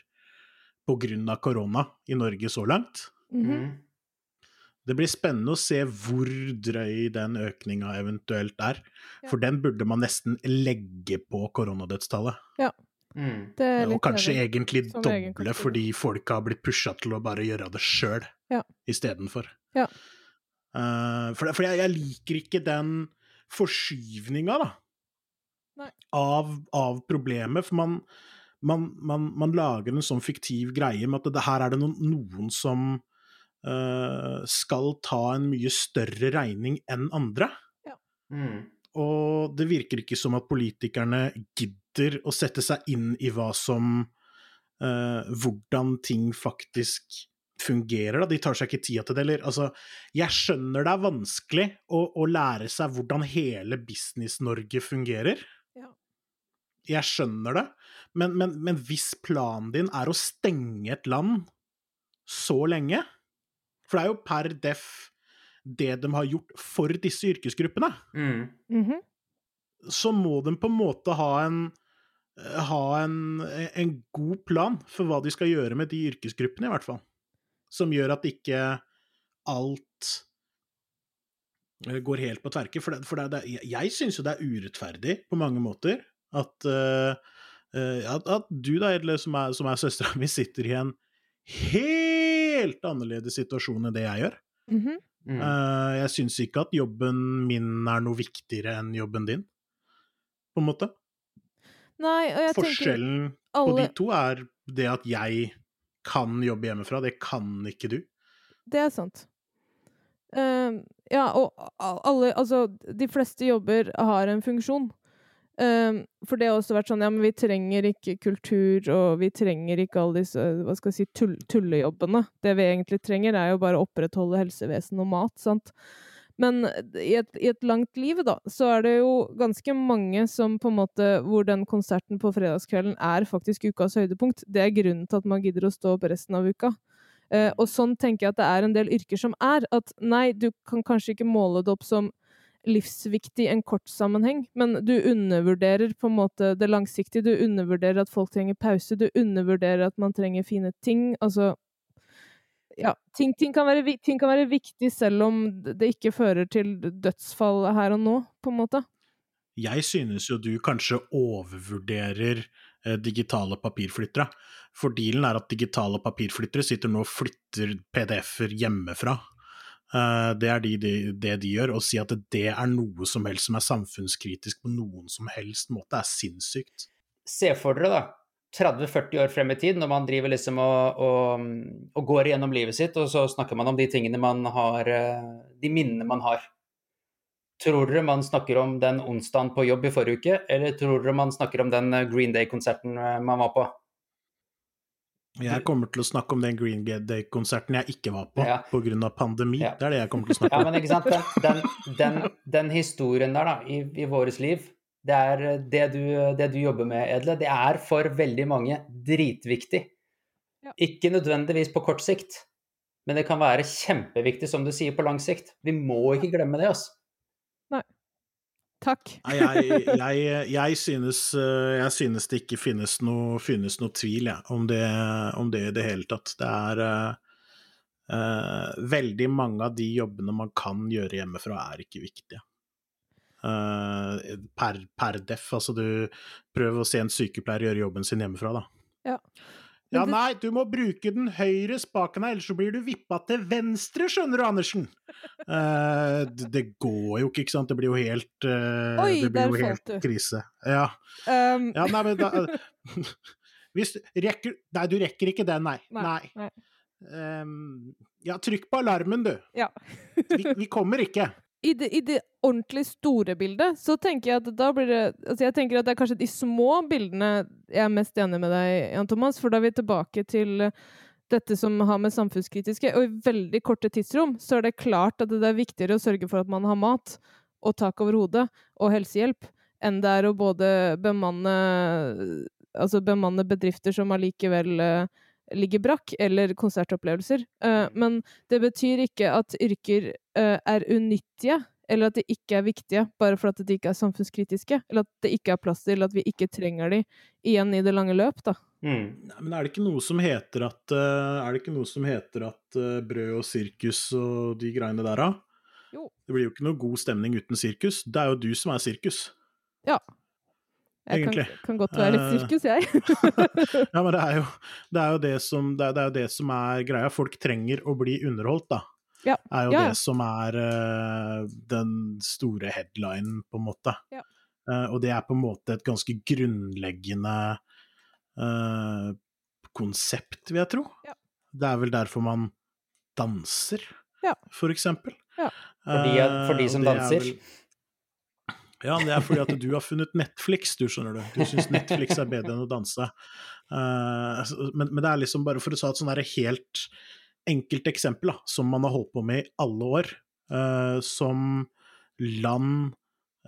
av korona i Norge så langt. Mm -hmm. Det blir spennende å se hvor drøy den økninga eventuelt er. Ja. For den burde man nesten legge på koronadødstallet. Mm. Det er Og kanskje enig. egentlig egen doble, fordi folk har blitt pusha til å bare gjøre det sjøl Ja. istedenfor. Ja. Uh, for for jeg, jeg liker ikke den forskyvninga, da, Nei. av, av problemet. For man, man, man, man lager en sånn fiktiv greie med at det, her er det noen, noen som uh, skal ta en mye større regning enn andre. Mm. Og det virker ikke som at politikerne gidder å sette seg inn i hva som uh, Hvordan ting faktisk fungerer. Da. De tar seg ikke tida til det. Eller, altså, jeg skjønner det er vanskelig å, å lære seg hvordan hele Business-Norge fungerer. Ja. Jeg skjønner det, men, men, men hvis planen din er å stenge et land så lenge For det er jo per def det de har gjort for disse yrkesgruppene Mm. Mhm. så må de på en måte ha en ha en, en god plan for hva de skal gjøre med de yrkesgruppene, i hvert fall. Som gjør at ikke alt eh, går helt på tverke. For, det, for det, det, jeg syns jo det er urettferdig på mange måter at, eh, eh, at, at du da, Edle, som er, som er søstera mi, sitter i en helt annerledes situasjon enn det jeg gjør. Mhm. Mm. Eh, jeg syns ikke at jobben min er noe viktigere enn jobben din, på en måte. Nei, og jeg tenker Forskjellen på de to er det at jeg kan jobbe hjemmefra, det kan ikke du. Det er sant. Uh, ja, og alle Altså, de fleste jobber har en funksjon. Ehm, for det har også vært sånn, ja, men vi trenger ikke kultur, og vi trenger ikke alle disse, hva skal jeg si, tull, tullejobbene. Det vi egentlig trenger, er jo bare å opprettholde helsevesen og mat, sant. Men i et, i et langt liv, da, så er det jo ganske mange som på en måte Hvor den konserten på fredagskvelden er faktisk ukas høydepunkt. Det er grunnen til at man gidder å stå opp resten av uka. Eh, og sånn tenker jeg at det er en del yrker som er. At nei, du kan kanskje ikke måle det opp som livsviktig en kort sammenheng, men du undervurderer på en måte det langsiktige. Du undervurderer at folk trenger pause. Du undervurderer at man trenger fine ting. Altså ja, ting, ting, kan være, ting kan være viktig selv om det ikke fører til dødsfall her og nå, på en måte. Jeg synes jo du kanskje overvurderer eh, digitale papirflyttere. For dealen er at digitale papirflyttere sitter nå og flytter PDF-er hjemmefra. Eh, det er de, de, det de gjør. Å si at det er noe som helst som er samfunnskritisk på noen som helst måte, er sinnssykt. Se for dere, da. 30-40 år frem i tid, når man driver liksom og, og, og går igjennom livet sitt, og så snakker man om de tingene man har eh, De minnene man har. Tror dere man snakker om den onsdagen på jobb i forrige uke, eller tror dere man snakker om den eh, Green Day-konserten man var på? Jeg kommer til å snakke om den Green Day-konserten jeg ikke var på Ja. på grunn av pandemi. Ja. Det er det jeg kommer til å snakke Ja, om. men ikke sant, den, den, den, den historien der, da, i, i våres liv, det er eh, det du, det du jobber med, Edle, det er for veldig mange dritviktig. Ja. Ikke nødvendigvis på kort sikt, men det kan være kjempeviktig, som du sier, på lang sikt. Vi må ikke glemme det, altså. Takk. Nei, jeg, jeg, jeg, synes, eh, jeg synes det ikke finnes noe, finnes noe tvil ja, om, det, om det i det hele tatt. Det er uh, uh, Veldig mange av de jobbene man kan gjøre hjemmefra, er ikke viktige. Uh, per, per def. Altså, du prøver å se en sykepleier gjøre jobben sin hjemmefra, da. Ja. Ja, nei, du må bruke den høyre spaken her, ellers så blir du vippa til venstre, skjønner du, Andersen. Uh, det, går jo ikke, ikke sant. Det blir jo helt uh, Oi, Det blir jo helt du. krise. Ja. Um, ja, nei, men da Hvis rekker Nei, du rekker ikke den, nei. Nei, nei. Um, ja, trykk på alarmen, du. Ja. vi, vi kommer ikke. I det, I det ordentlig store bildet så tenker jeg at da blir det altså Jeg tenker at det er kanskje de små bildene jeg er mest enig med deg, Jan Thomas, for da er vi tilbake til dette som har med samfunnskritiske Og i veldig korte tidsrom så er det klart at det er viktigere å sørge for at man har mat og tak over hodet og helsehjelp, enn det er å både bemanne Altså bemanne bedrifter som allikevel eh, ligger brakk, eller konsertopplevelser. Eh, men det betyr ikke at yrker eh, er unyttige, eller at de ikke er viktige, bare for at de ikke er samfunnskritiske. Eller at det ikke er plass til eller at vi ikke trenger de igjen i det lange løp, da. Mm. Nei, men er det ikke noe som heter at eh, Er det ikke noe som heter at brød og sirkus og de greiene der, da? Jo. Det blir jo ikke noe god stemning uten sirkus. Det er jo du som er sirkus. Jeg kan, kan godt være litt Eh, sirkus, jeg. Ja, men det er jo det, er jo det, som, det, er, det er jo det som er greia. Folk trenger å bli underholdt, da. Ja. er jo Ja, ja. det som er uh, den store headlinen, på en måte. Ja. Uh, og det er på en måte et ganske grunnleggende uh, konsept, vil jeg tro. Ja. Det er vel derfor man danser, Ja. for eksempel. Ja. For de, for de som er danser. vel- Ja, det er fordi at du har funnet Netflix, du skjønner du. Du syns Netflix er bedre enn å danse. Uh, men, men det er liksom bare for å ta et sånn helt enkelt eksempel, da, som man har holdt på med i alle år, uh, som land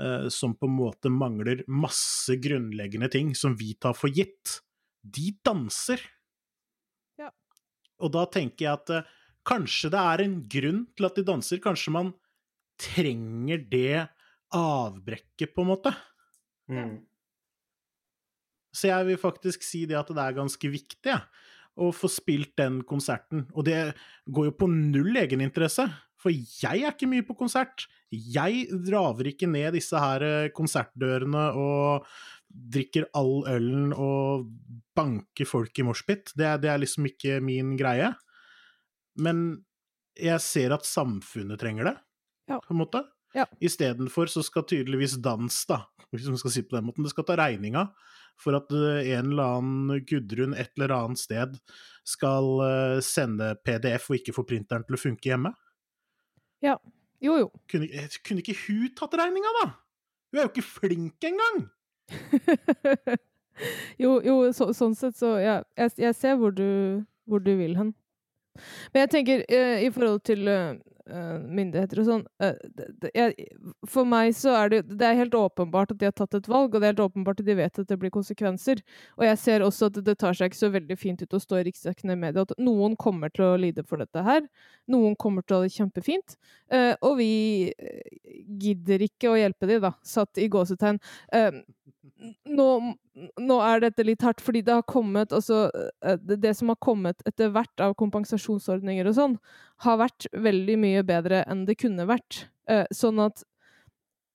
uh, som på en måte mangler masse grunnleggende ting som vi tar for gitt, de danser. Ja. Og da tenker jeg at kanskje det er en grunn til at de danser, kanskje man trenger det avbrekket, på en måte. Mm. Så jeg vil faktisk si det at det er ganske viktig ja, å få spilt den konserten. Og det går jo på null egeninteresse, for jeg er ikke mye på konsert. Jeg draver ikke ned disse her eh, konsertdørene og drikker all ølen og banker folk i moshpit. Det, er- det er liksom ikke min greie. Men jeg ser at samfunnet trenger det, Ja. på en måte. Ja. Istedenfor så skal tydeligvis dans, da, hvis man skal si på den måten, det skal ta regninga for at eh, en eller annen Gudrun et eller annet sted skal eh, sende PDF og ikke få printeren til å funke hjemme. Ja. Jo, jo. Kunne, ikke- kunne ikke hun tatt regninga, da? Hun er jo ikke flink engang! jo, jo så, sånn sett så Ja, jeg, jeg ser hvor du, hvor du vil hen. Men jeg tenker, eh, i forhold til eh, eh, myndigheter og sånn eh, det, For meg så er det Det er helt åpenbart at de har tatt et valg, og det er helt åpenbart at de vet at det blir konsekvenser. Og jeg ser også at det tar seg ikke så veldig fint ut å stå i riksdekkende media at noen kommer til å lide for dette her. Noen kommer til å ha det kjempefint. eh, og vi eh, gidder ikke å hjelpe de, da, satt i gåsetegn. Nå, nå er dette litt hardt, fordi det har kommet altså, det, det som har kommet etter hvert av kompensasjonsordninger og sånn, har vært veldig mye bedre enn det kunne vært. Eh, sånn at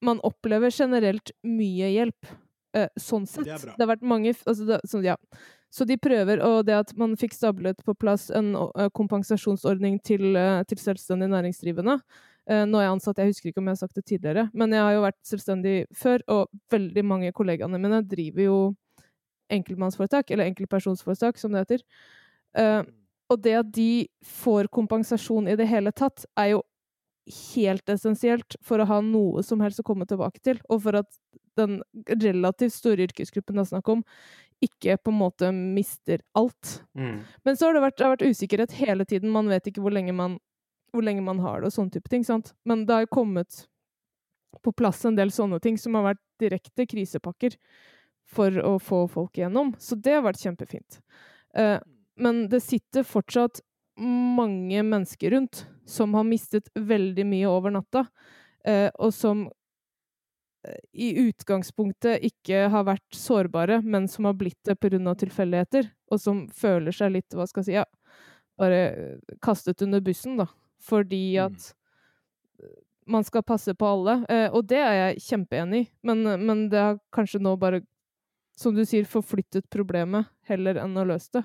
man opplever generelt mye hjelp. Eh, sånn sett. Det det, har vært mange altså det, så, ja. så de prøver, og det at man fikk stablet på plass en uh, kompensasjonsordning til, uh, til selvstendig næringsdrivende Nå er jeg ansatt, jeg husker ikke om jeg har sagt det tidligere, men jeg har jo vært selvstendig før, og veldig mange kollegaene mine driver jo enkeltmannsforetak, eller enkeltpersonsforetak, som det heter. Eh, og det at de får kompensasjon i det hele tatt, er jo helt essensielt for å ha noe som helst å komme tilbake til, og for at den relativt store yrkesgruppen det er snakk om, ikke på en måte mister alt. Mm. Men så har det vært, det har vært usikkerhet hele tiden. Man vet ikke hvor lenge man, hvor lenge man har det, og sånne type ting. sant? Men det har kommet på plass en del sånne ting som har vært direkte krisepakker for å få folk igjennom. Så det har vært kjempefint. Eh, men det sitter fortsatt mange mennesker rundt som har mistet veldig mye over natta, eh, og som eh, i utgangspunktet ikke har vært sårbare, men som har blitt det pga. tilfeldigheter, og som føler seg litt, hva skal jeg si, ja, bare eh, kastet under bussen, da. Fordi Mm. at man skal passe på alle. Eh, og det er jeg kjempeenig i, men, men det har kanskje nå bare, som du sier, forflyttet problemet heller enn å løse det.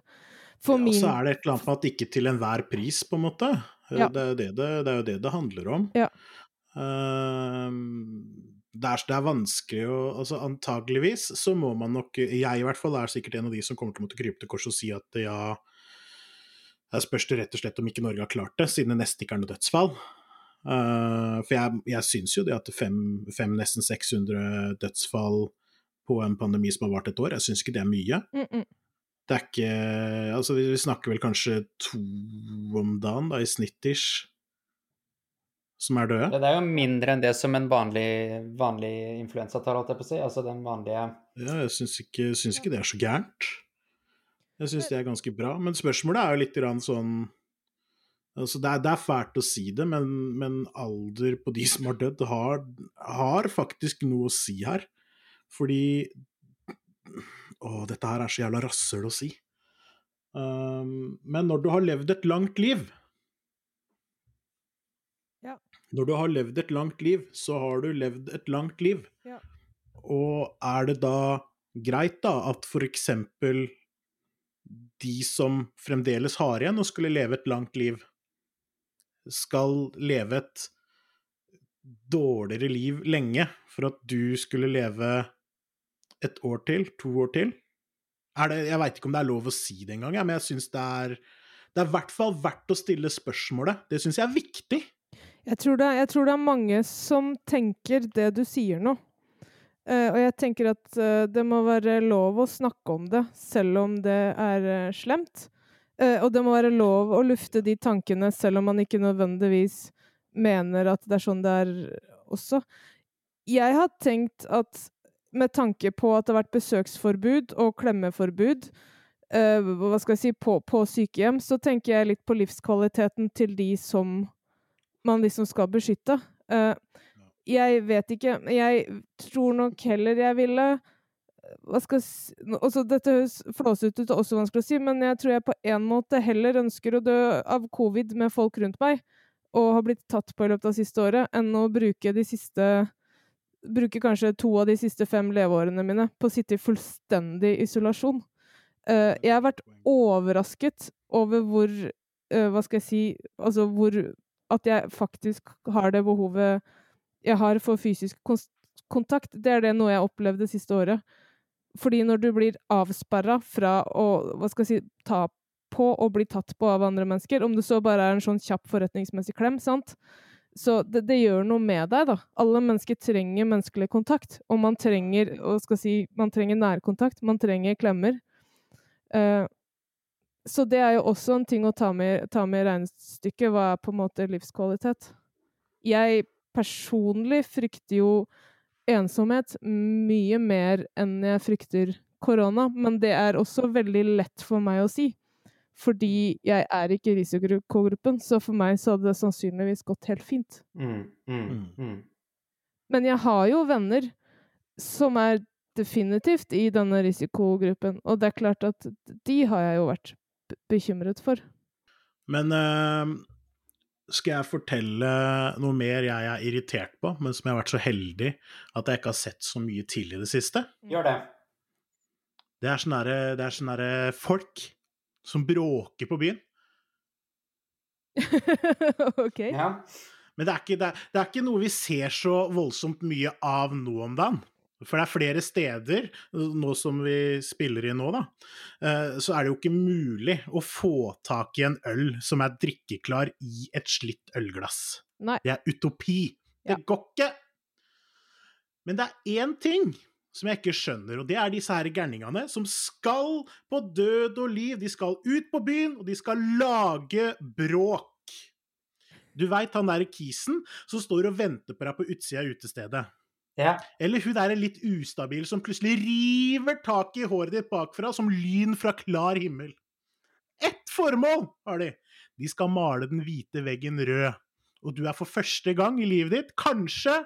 For Ja, og min så er det et eller annet med at ikke til enhver pris, på en måte. Eh, Ja. Det, er det, det, det er jo det det handler om. Ja. Uh, det, er, det er vanskelig å altså Antageligvis så må man nok Jeg i hvert fall er sikkert en av de som kommer til å måtte krype til korset og si at ja Her spørs det rett og slett om ikke Norge har klart det, siden det nesten ikke er noe dødsfall. Uh, for jeg, jeg syns jo det at fem, fem, nesten 600 dødsfall på en pandemi som har vart et år, jeg syns ikke det er mye. mm, mm. Det er ikke Altså, vi vi snakker vel kanskje to om dagen, da, i snitt-ish, som er døde. Det er jo mindre enn det som en vanlig, vanlig influensa tar, holdt jeg på å si. Altså den vanlige Ja, jeg syns ikke, syns ikke det er så gærent. Jeg syns det er ganske bra. Men spørsmålet er jo litt sånn Altså, det er, det er fælt å si det, men, men alder på de som har dødd, har, har faktisk noe å si her. Fordi Å, dette her er så jævla rasshøl å si. Um, men når du har levd et langt liv Ja. Når du har levd et langt liv, så har du levd et langt liv. Ja. Og er det da greit da at for eksempel de som fremdeles har igjen og skulle leve et langt liv, skal leve et dårligere liv lenge for at du skulle leve et år til, to år til. Det, jeg veit ikke om det er lov å si det engang, men jeg syns det er det er i hvert fall verdt å stille spørsmålet. Det syns jeg er viktig. Jeg tror, det, jeg tror, det, er mange som tenker det du sier nå. Uh, og jeg tenker at uh, det må være lov å snakke om det, selv om det er uh, slemt. og det må være lov å lufte de tankene, selv om man ikke nødvendigvis mener at det er sånn det er også. Jeg har tenkt at med tanke på at det har vært besøksforbud og klemmeforbud hva skal jeg si, på, på sykehjem, så tenker jeg litt på livskvaliteten til de som man liksom skal beskytte. Uh, jeg vet ikke Jeg tror nok heller jeg ville hva skal jeg også Dette høres flåsete ut og også vanskelig å si, men jeg tror jeg på en måte heller ønsker å dø av covid med folk rundt meg, og har blitt tatt på i løpet av siste året, enn å bruke de siste Bruke kanskje to av de siste fem leveårene mine på å sitte i fullstendig isolasjon. Uh, jeg har vært overrasket over hvor uh, Hva skal jeg si Altså hvor At jeg faktisk har det behovet jeg har for fysisk kontakt, det er det noe jeg har opplevd det siste året. Fordi når du blir avsperra fra å hva skal jeg si, ta på og bli tatt på av andre mennesker, om det så bare er en sånn kjapp forretningsmessig klem, sant Så det, det gjør noe med deg, da. Alle mennesker trenger menneskelig kontakt. Og man trenger, og skal si, man trenger nærkontakt, man trenger klemmer. Uh, så det er jo også en ting å ta med i regnestykket. Hva er på en måte livskvalitet? Jeg personlig frykter jo ensomhet mye mer enn jeg frykter korona, men det er også veldig lett for meg å si. Fordi jeg er ikke i risikogruppen, så for meg så hadde det sannsynligvis gått helt fint. Mm, mm, mm. mm. Men jeg har jo venner som er definitivt i denne risikogruppen, og det er klart at de har jeg jo vært bekymret for. Men uh, skal jeg fortelle noe mer jeg er irritert på, men som jeg har vært så heldig at jeg ikke har sett så mye til i det siste? Gjør det. Det er sånne, der folk som bråker på byen. ok. Ja. Men det er, ikke, det, er, det er, ikke, noe vi ser så voldsomt mye av nå om dagen. For det er flere steder, nå som vi spiller i nå, da, eh, så er det jo ikke mulig å få tak i en øl som er drikkeklar i et slitt ølglass. Nei. Det er utopi. Det ja. går ikke. Men det er én ting som jeg ikke skjønner, og det er disse her gærningene som skal på død og liv. De skal ut på byen, og de skal lage bråk. Du veit han derre kisen som står og venter på deg på utsida av utestedet. Ja. Eller hun der er litt ustabil som plutselig river tak i håret ditt bakfra som lyn fra klar himmel. Ett formål har de! De skal male den hvite veggen rød. Og du er for første gang i livet ditt kanskje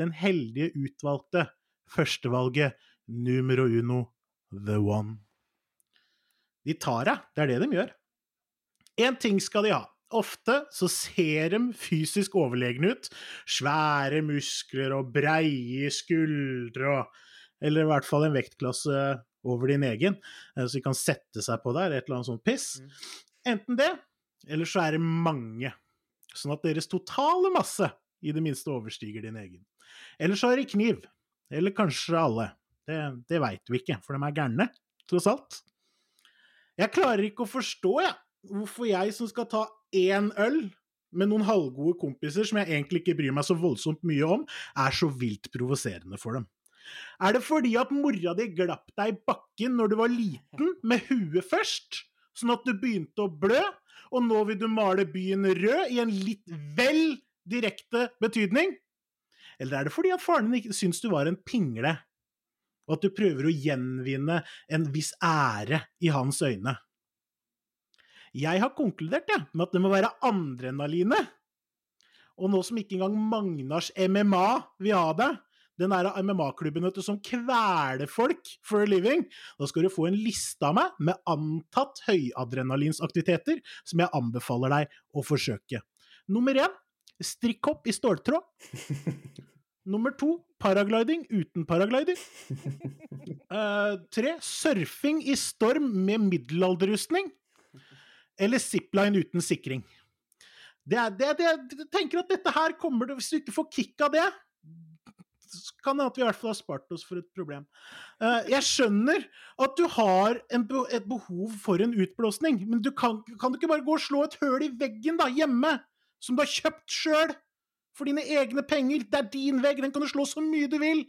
den heldige utvalgte. Førstevalget numero uno, the one. De tar deg, det er det de gjør. Én ting skal de ha. Ofte så ser de fysisk overlegne ut. Svære muskler og breie skuldre og Eller i hvert fall en vektklasse over din egen, eh, så de kan sette seg på der, et eller annet sånt piss. Mm. Enten det, eller så er det mange. Sånn at deres totale masse i det minste overstiger din egen. Eller så er det kniv. Eller kanskje alle. Det, det veit vi ikke, for de er gærne, tross alt. Jeg klarer ikke å forstå, jeg, hvorfor jeg som skal ta én øl med noen halvgode kompiser som jeg egentlig ikke bryr meg så voldsomt mye om, er så vilt provoserende for dem. Er det fordi at mora di glapp deg i bakken når du var liten, med huet først, sånn at du begynte å blø, og nå vil du male byen rød i en litt vel direkte betydning? Eller er det fordi at faren din ikke syns du var en pingle, og at du prøver å gjenvinne en viss ære i hans øyne? Jeg har konkludert ja, med at det må være adrenalinet. Og nå som ikke engang Magnars MMA vil ha det, den der MMA-klubben som kveler folk for a living, da skal du få en liste av meg med antatt høyadrenalinsaktiviteter som jeg anbefaler deg å forsøke. Nummer én strikkhopp i ståltråd. Nummer to paragliding uten paraglider. Uh, tre surfing i storm med middelalderrustning. Eller zipline uten sikring. Det er, det, det, jeg tenker at dette her kommer Hvis du ikke får kick av det, så kan det at vi i hvert fall har spart oss for et problem. Eh, jeg skjønner at du har en, et behov for en utblåsning, men du kan, kan du ikke bare gå og slå et høl i veggen da, hjemme, som du har kjøpt sjøl? For dine egne penger. Det er din vegg, den kan du slå så mye du vil.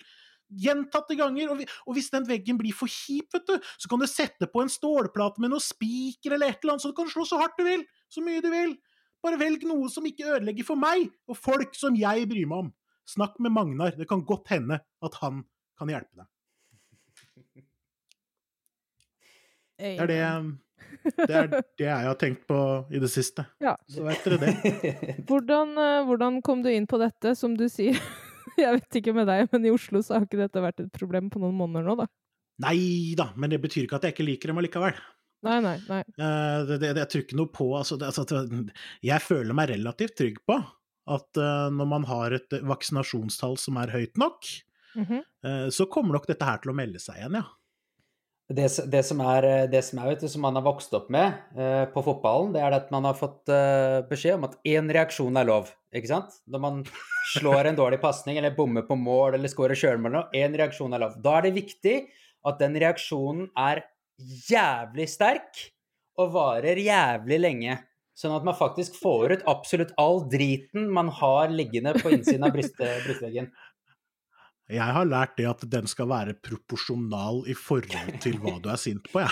Gjentatte ganger. Og, og hvis den veggen blir for kjip, vet du, så kan du sette på en stålplate med noe spiker eller et eller annet, så du kan slå så hardt du vil. Så mye du vil. Bare velg noe som ikke ødelegger for meg og folk som jeg bryr meg om. Snakk med Magnar. Det kan godt hende at han kan hjelpe deg. Det er det, det er det jeg har tenkt på i det siste. Ja. Så vet dere det. Hvordan, eh, hvordan kom du inn på dette, som du sier? Jeg vet ikke med deg, men i Oslo så har ikke dette vært et problem på noen måneder nå, da. Nei da, men det betyr ikke at jeg ikke liker dem allikevel. Nei, nei, nei. Uh, det, det, jeg tror ikke noe på altså, det, altså, Jeg føler meg relativt trygg på at uh, når man har et vaksinasjonstall som er høyt nok, mm -hmm. uh, så kommer nok dette her til å melde seg igjen, ja. Det, det som er, eh, det som, er du, som man har vokst opp med uh, på fotballen, det er at man har fått uh, beskjed om at én reaksjon er lov. Ikke sant? Når man slår en dårlig pasning eller bommer på mål eller scorer sjølmål, én reaksjon er lov. Da er det viktig at den reaksjonen er jævlig sterk og varer jævlig lenge. Sånn at man faktisk får ut absolutt all driten man har liggende på innsiden av bryst, brystveggen. Jeg har lært det at den skal være proporsjonal i forhold til hva du er sint på, jeg.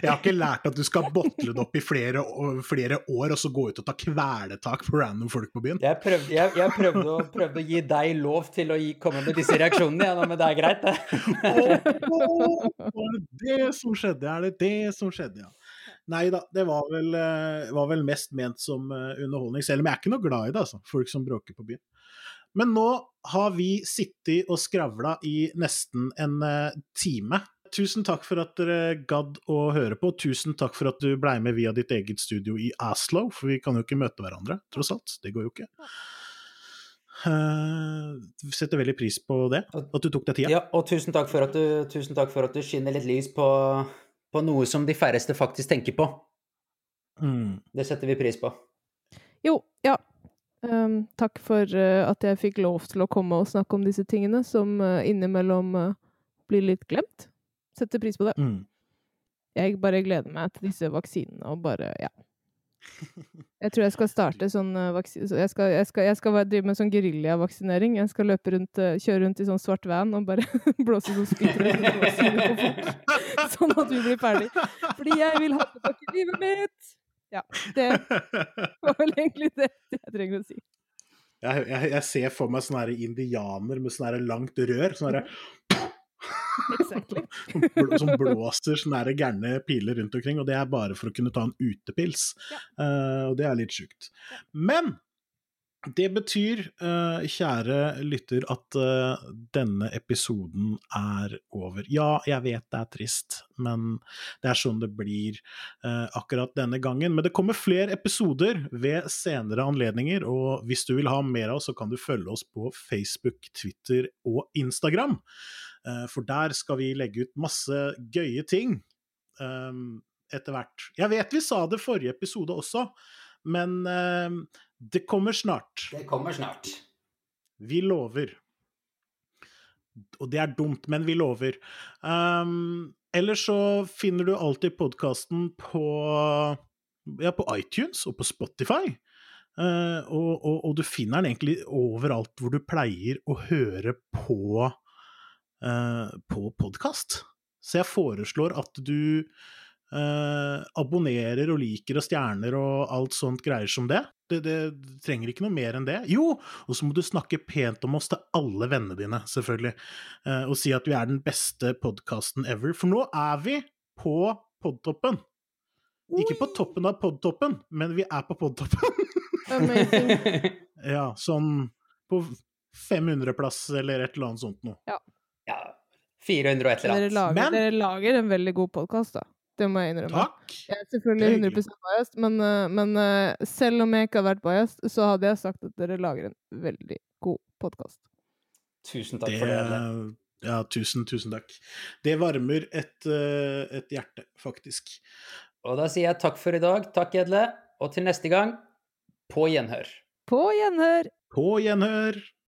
Jeg har ikke lært at du skal botle det opp i flere, flere år, og så gå ut og ta kvelertak på random folk på byen. Jeg prøvde, jeg, jeg prøvde, å, prøvde å gi deg lov til å gi, komme med disse reaksjonene, ja, men det er greit, det. Åh, var det det som skjedde? Er det det som skjedde, ja? Nei da, det var vel, eh, var vel mest ment som eh, underholdning, selv om jeg er ikke noe glad i det, altså. Folk som bråker på byen. Men nå har vi sittet og skravla i nesten en eh, time. Tusen takk for at dere gadd å høre på. Tusen takk for at du blei med via ditt eget studio i Aslo, for vi kan jo ikke møte hverandre, tross alt. Det går jo ikke. Uh, setter veldig pris på det, at du tok deg tida. Ja, og tusen takk for at du, tusen takk for at du skinner litt lys på, på noe som de færreste faktisk tenker på. Mm. Det setter vi pris på. Jo, ja. Ehm, takk for uh, at jeg fikk lov til å komme og snakke om disse tingene, som uh, innimellom uh, blir litt glemt. Setter pris på det. Mm. Jeg bare gleder meg til disse vaksinene og bare, ja. Jeg tror jeg skal starte sånn vaksi... så Jeg skal, jeg skal, jeg skal drive med sånn geriljavaksinering. Jeg skal løpe rundt, kjøre rundt i sånn svart van og bare blåse sånn spyttrør på folk. Sånn at vi blir ferdig. Fordi jeg vil ha tilbake livet mitt! Ja, det var vel egentlig det jeg trenger å si. Jeg, jeg, jeg ser for meg sånne indianer med sånne langt rør. Sånne Exactly. som blåser sånne gærne piler rundt omkring, og det er bare for å kunne ta en utepils. Eh, og det er litt sjukt. Men det betyr, eh, kjære lytter, at eh, denne episoden er over. Ja, jeg vet det er trist, men det er sånn det blir eh, akkurat denne gangen. Men det kommer flere episoder ved senere anledninger, og hvis du vil ha mer av oss, så kan du følge oss på Facebook, Twitter og Instagram. For der skal vi legge ut masse gøye ting etter hvert. Jeg vet vi sa det forrige episode også, men det kommer snart. Det kommer snart. Vi lover. Og det er dumt, men vi lover. Um, ellers så finner du alltid podkasten på, ja, på iTunes og på Spotify. Uh, og, og, og du finner den egentlig overalt hvor du pleier å høre på, uh, på podkast. Så jeg foreslår at du eh, abonnerer og liker og stjerner og alt sånt greier som det. Det, det. trenger ikke noe mer enn det. Jo, og så må du snakke pent om oss til alle vennene dine, selvfølgelig. Eh, og si at vi er den beste podkasten ever. For nå er vi på podtoppen. Ikke på toppen av podtoppen, men vi er på podtoppen. Amazing. ja, sånn på 500-plass eller et eller annet sånt noe. Ja, 400 og et eller Dere annet. lager, Men- dere lager en veldig god podkast, da. Det må jeg innrømme. Takk. Jeg er selvfølgelig 100% biased, men, eh, men eh, selv om jeg ikke har vært biased, så hadde jeg sagt at dere lager en veldig god podkast. Tusen takk Det, for det. Ja, tusen, tusen takk. Det varmer et, eh, et hjerte, faktisk. Og da sier jeg takk for i dag. Takk, Edle. Og til neste gang, på gjenhør. På gjenhør! På gjenhør!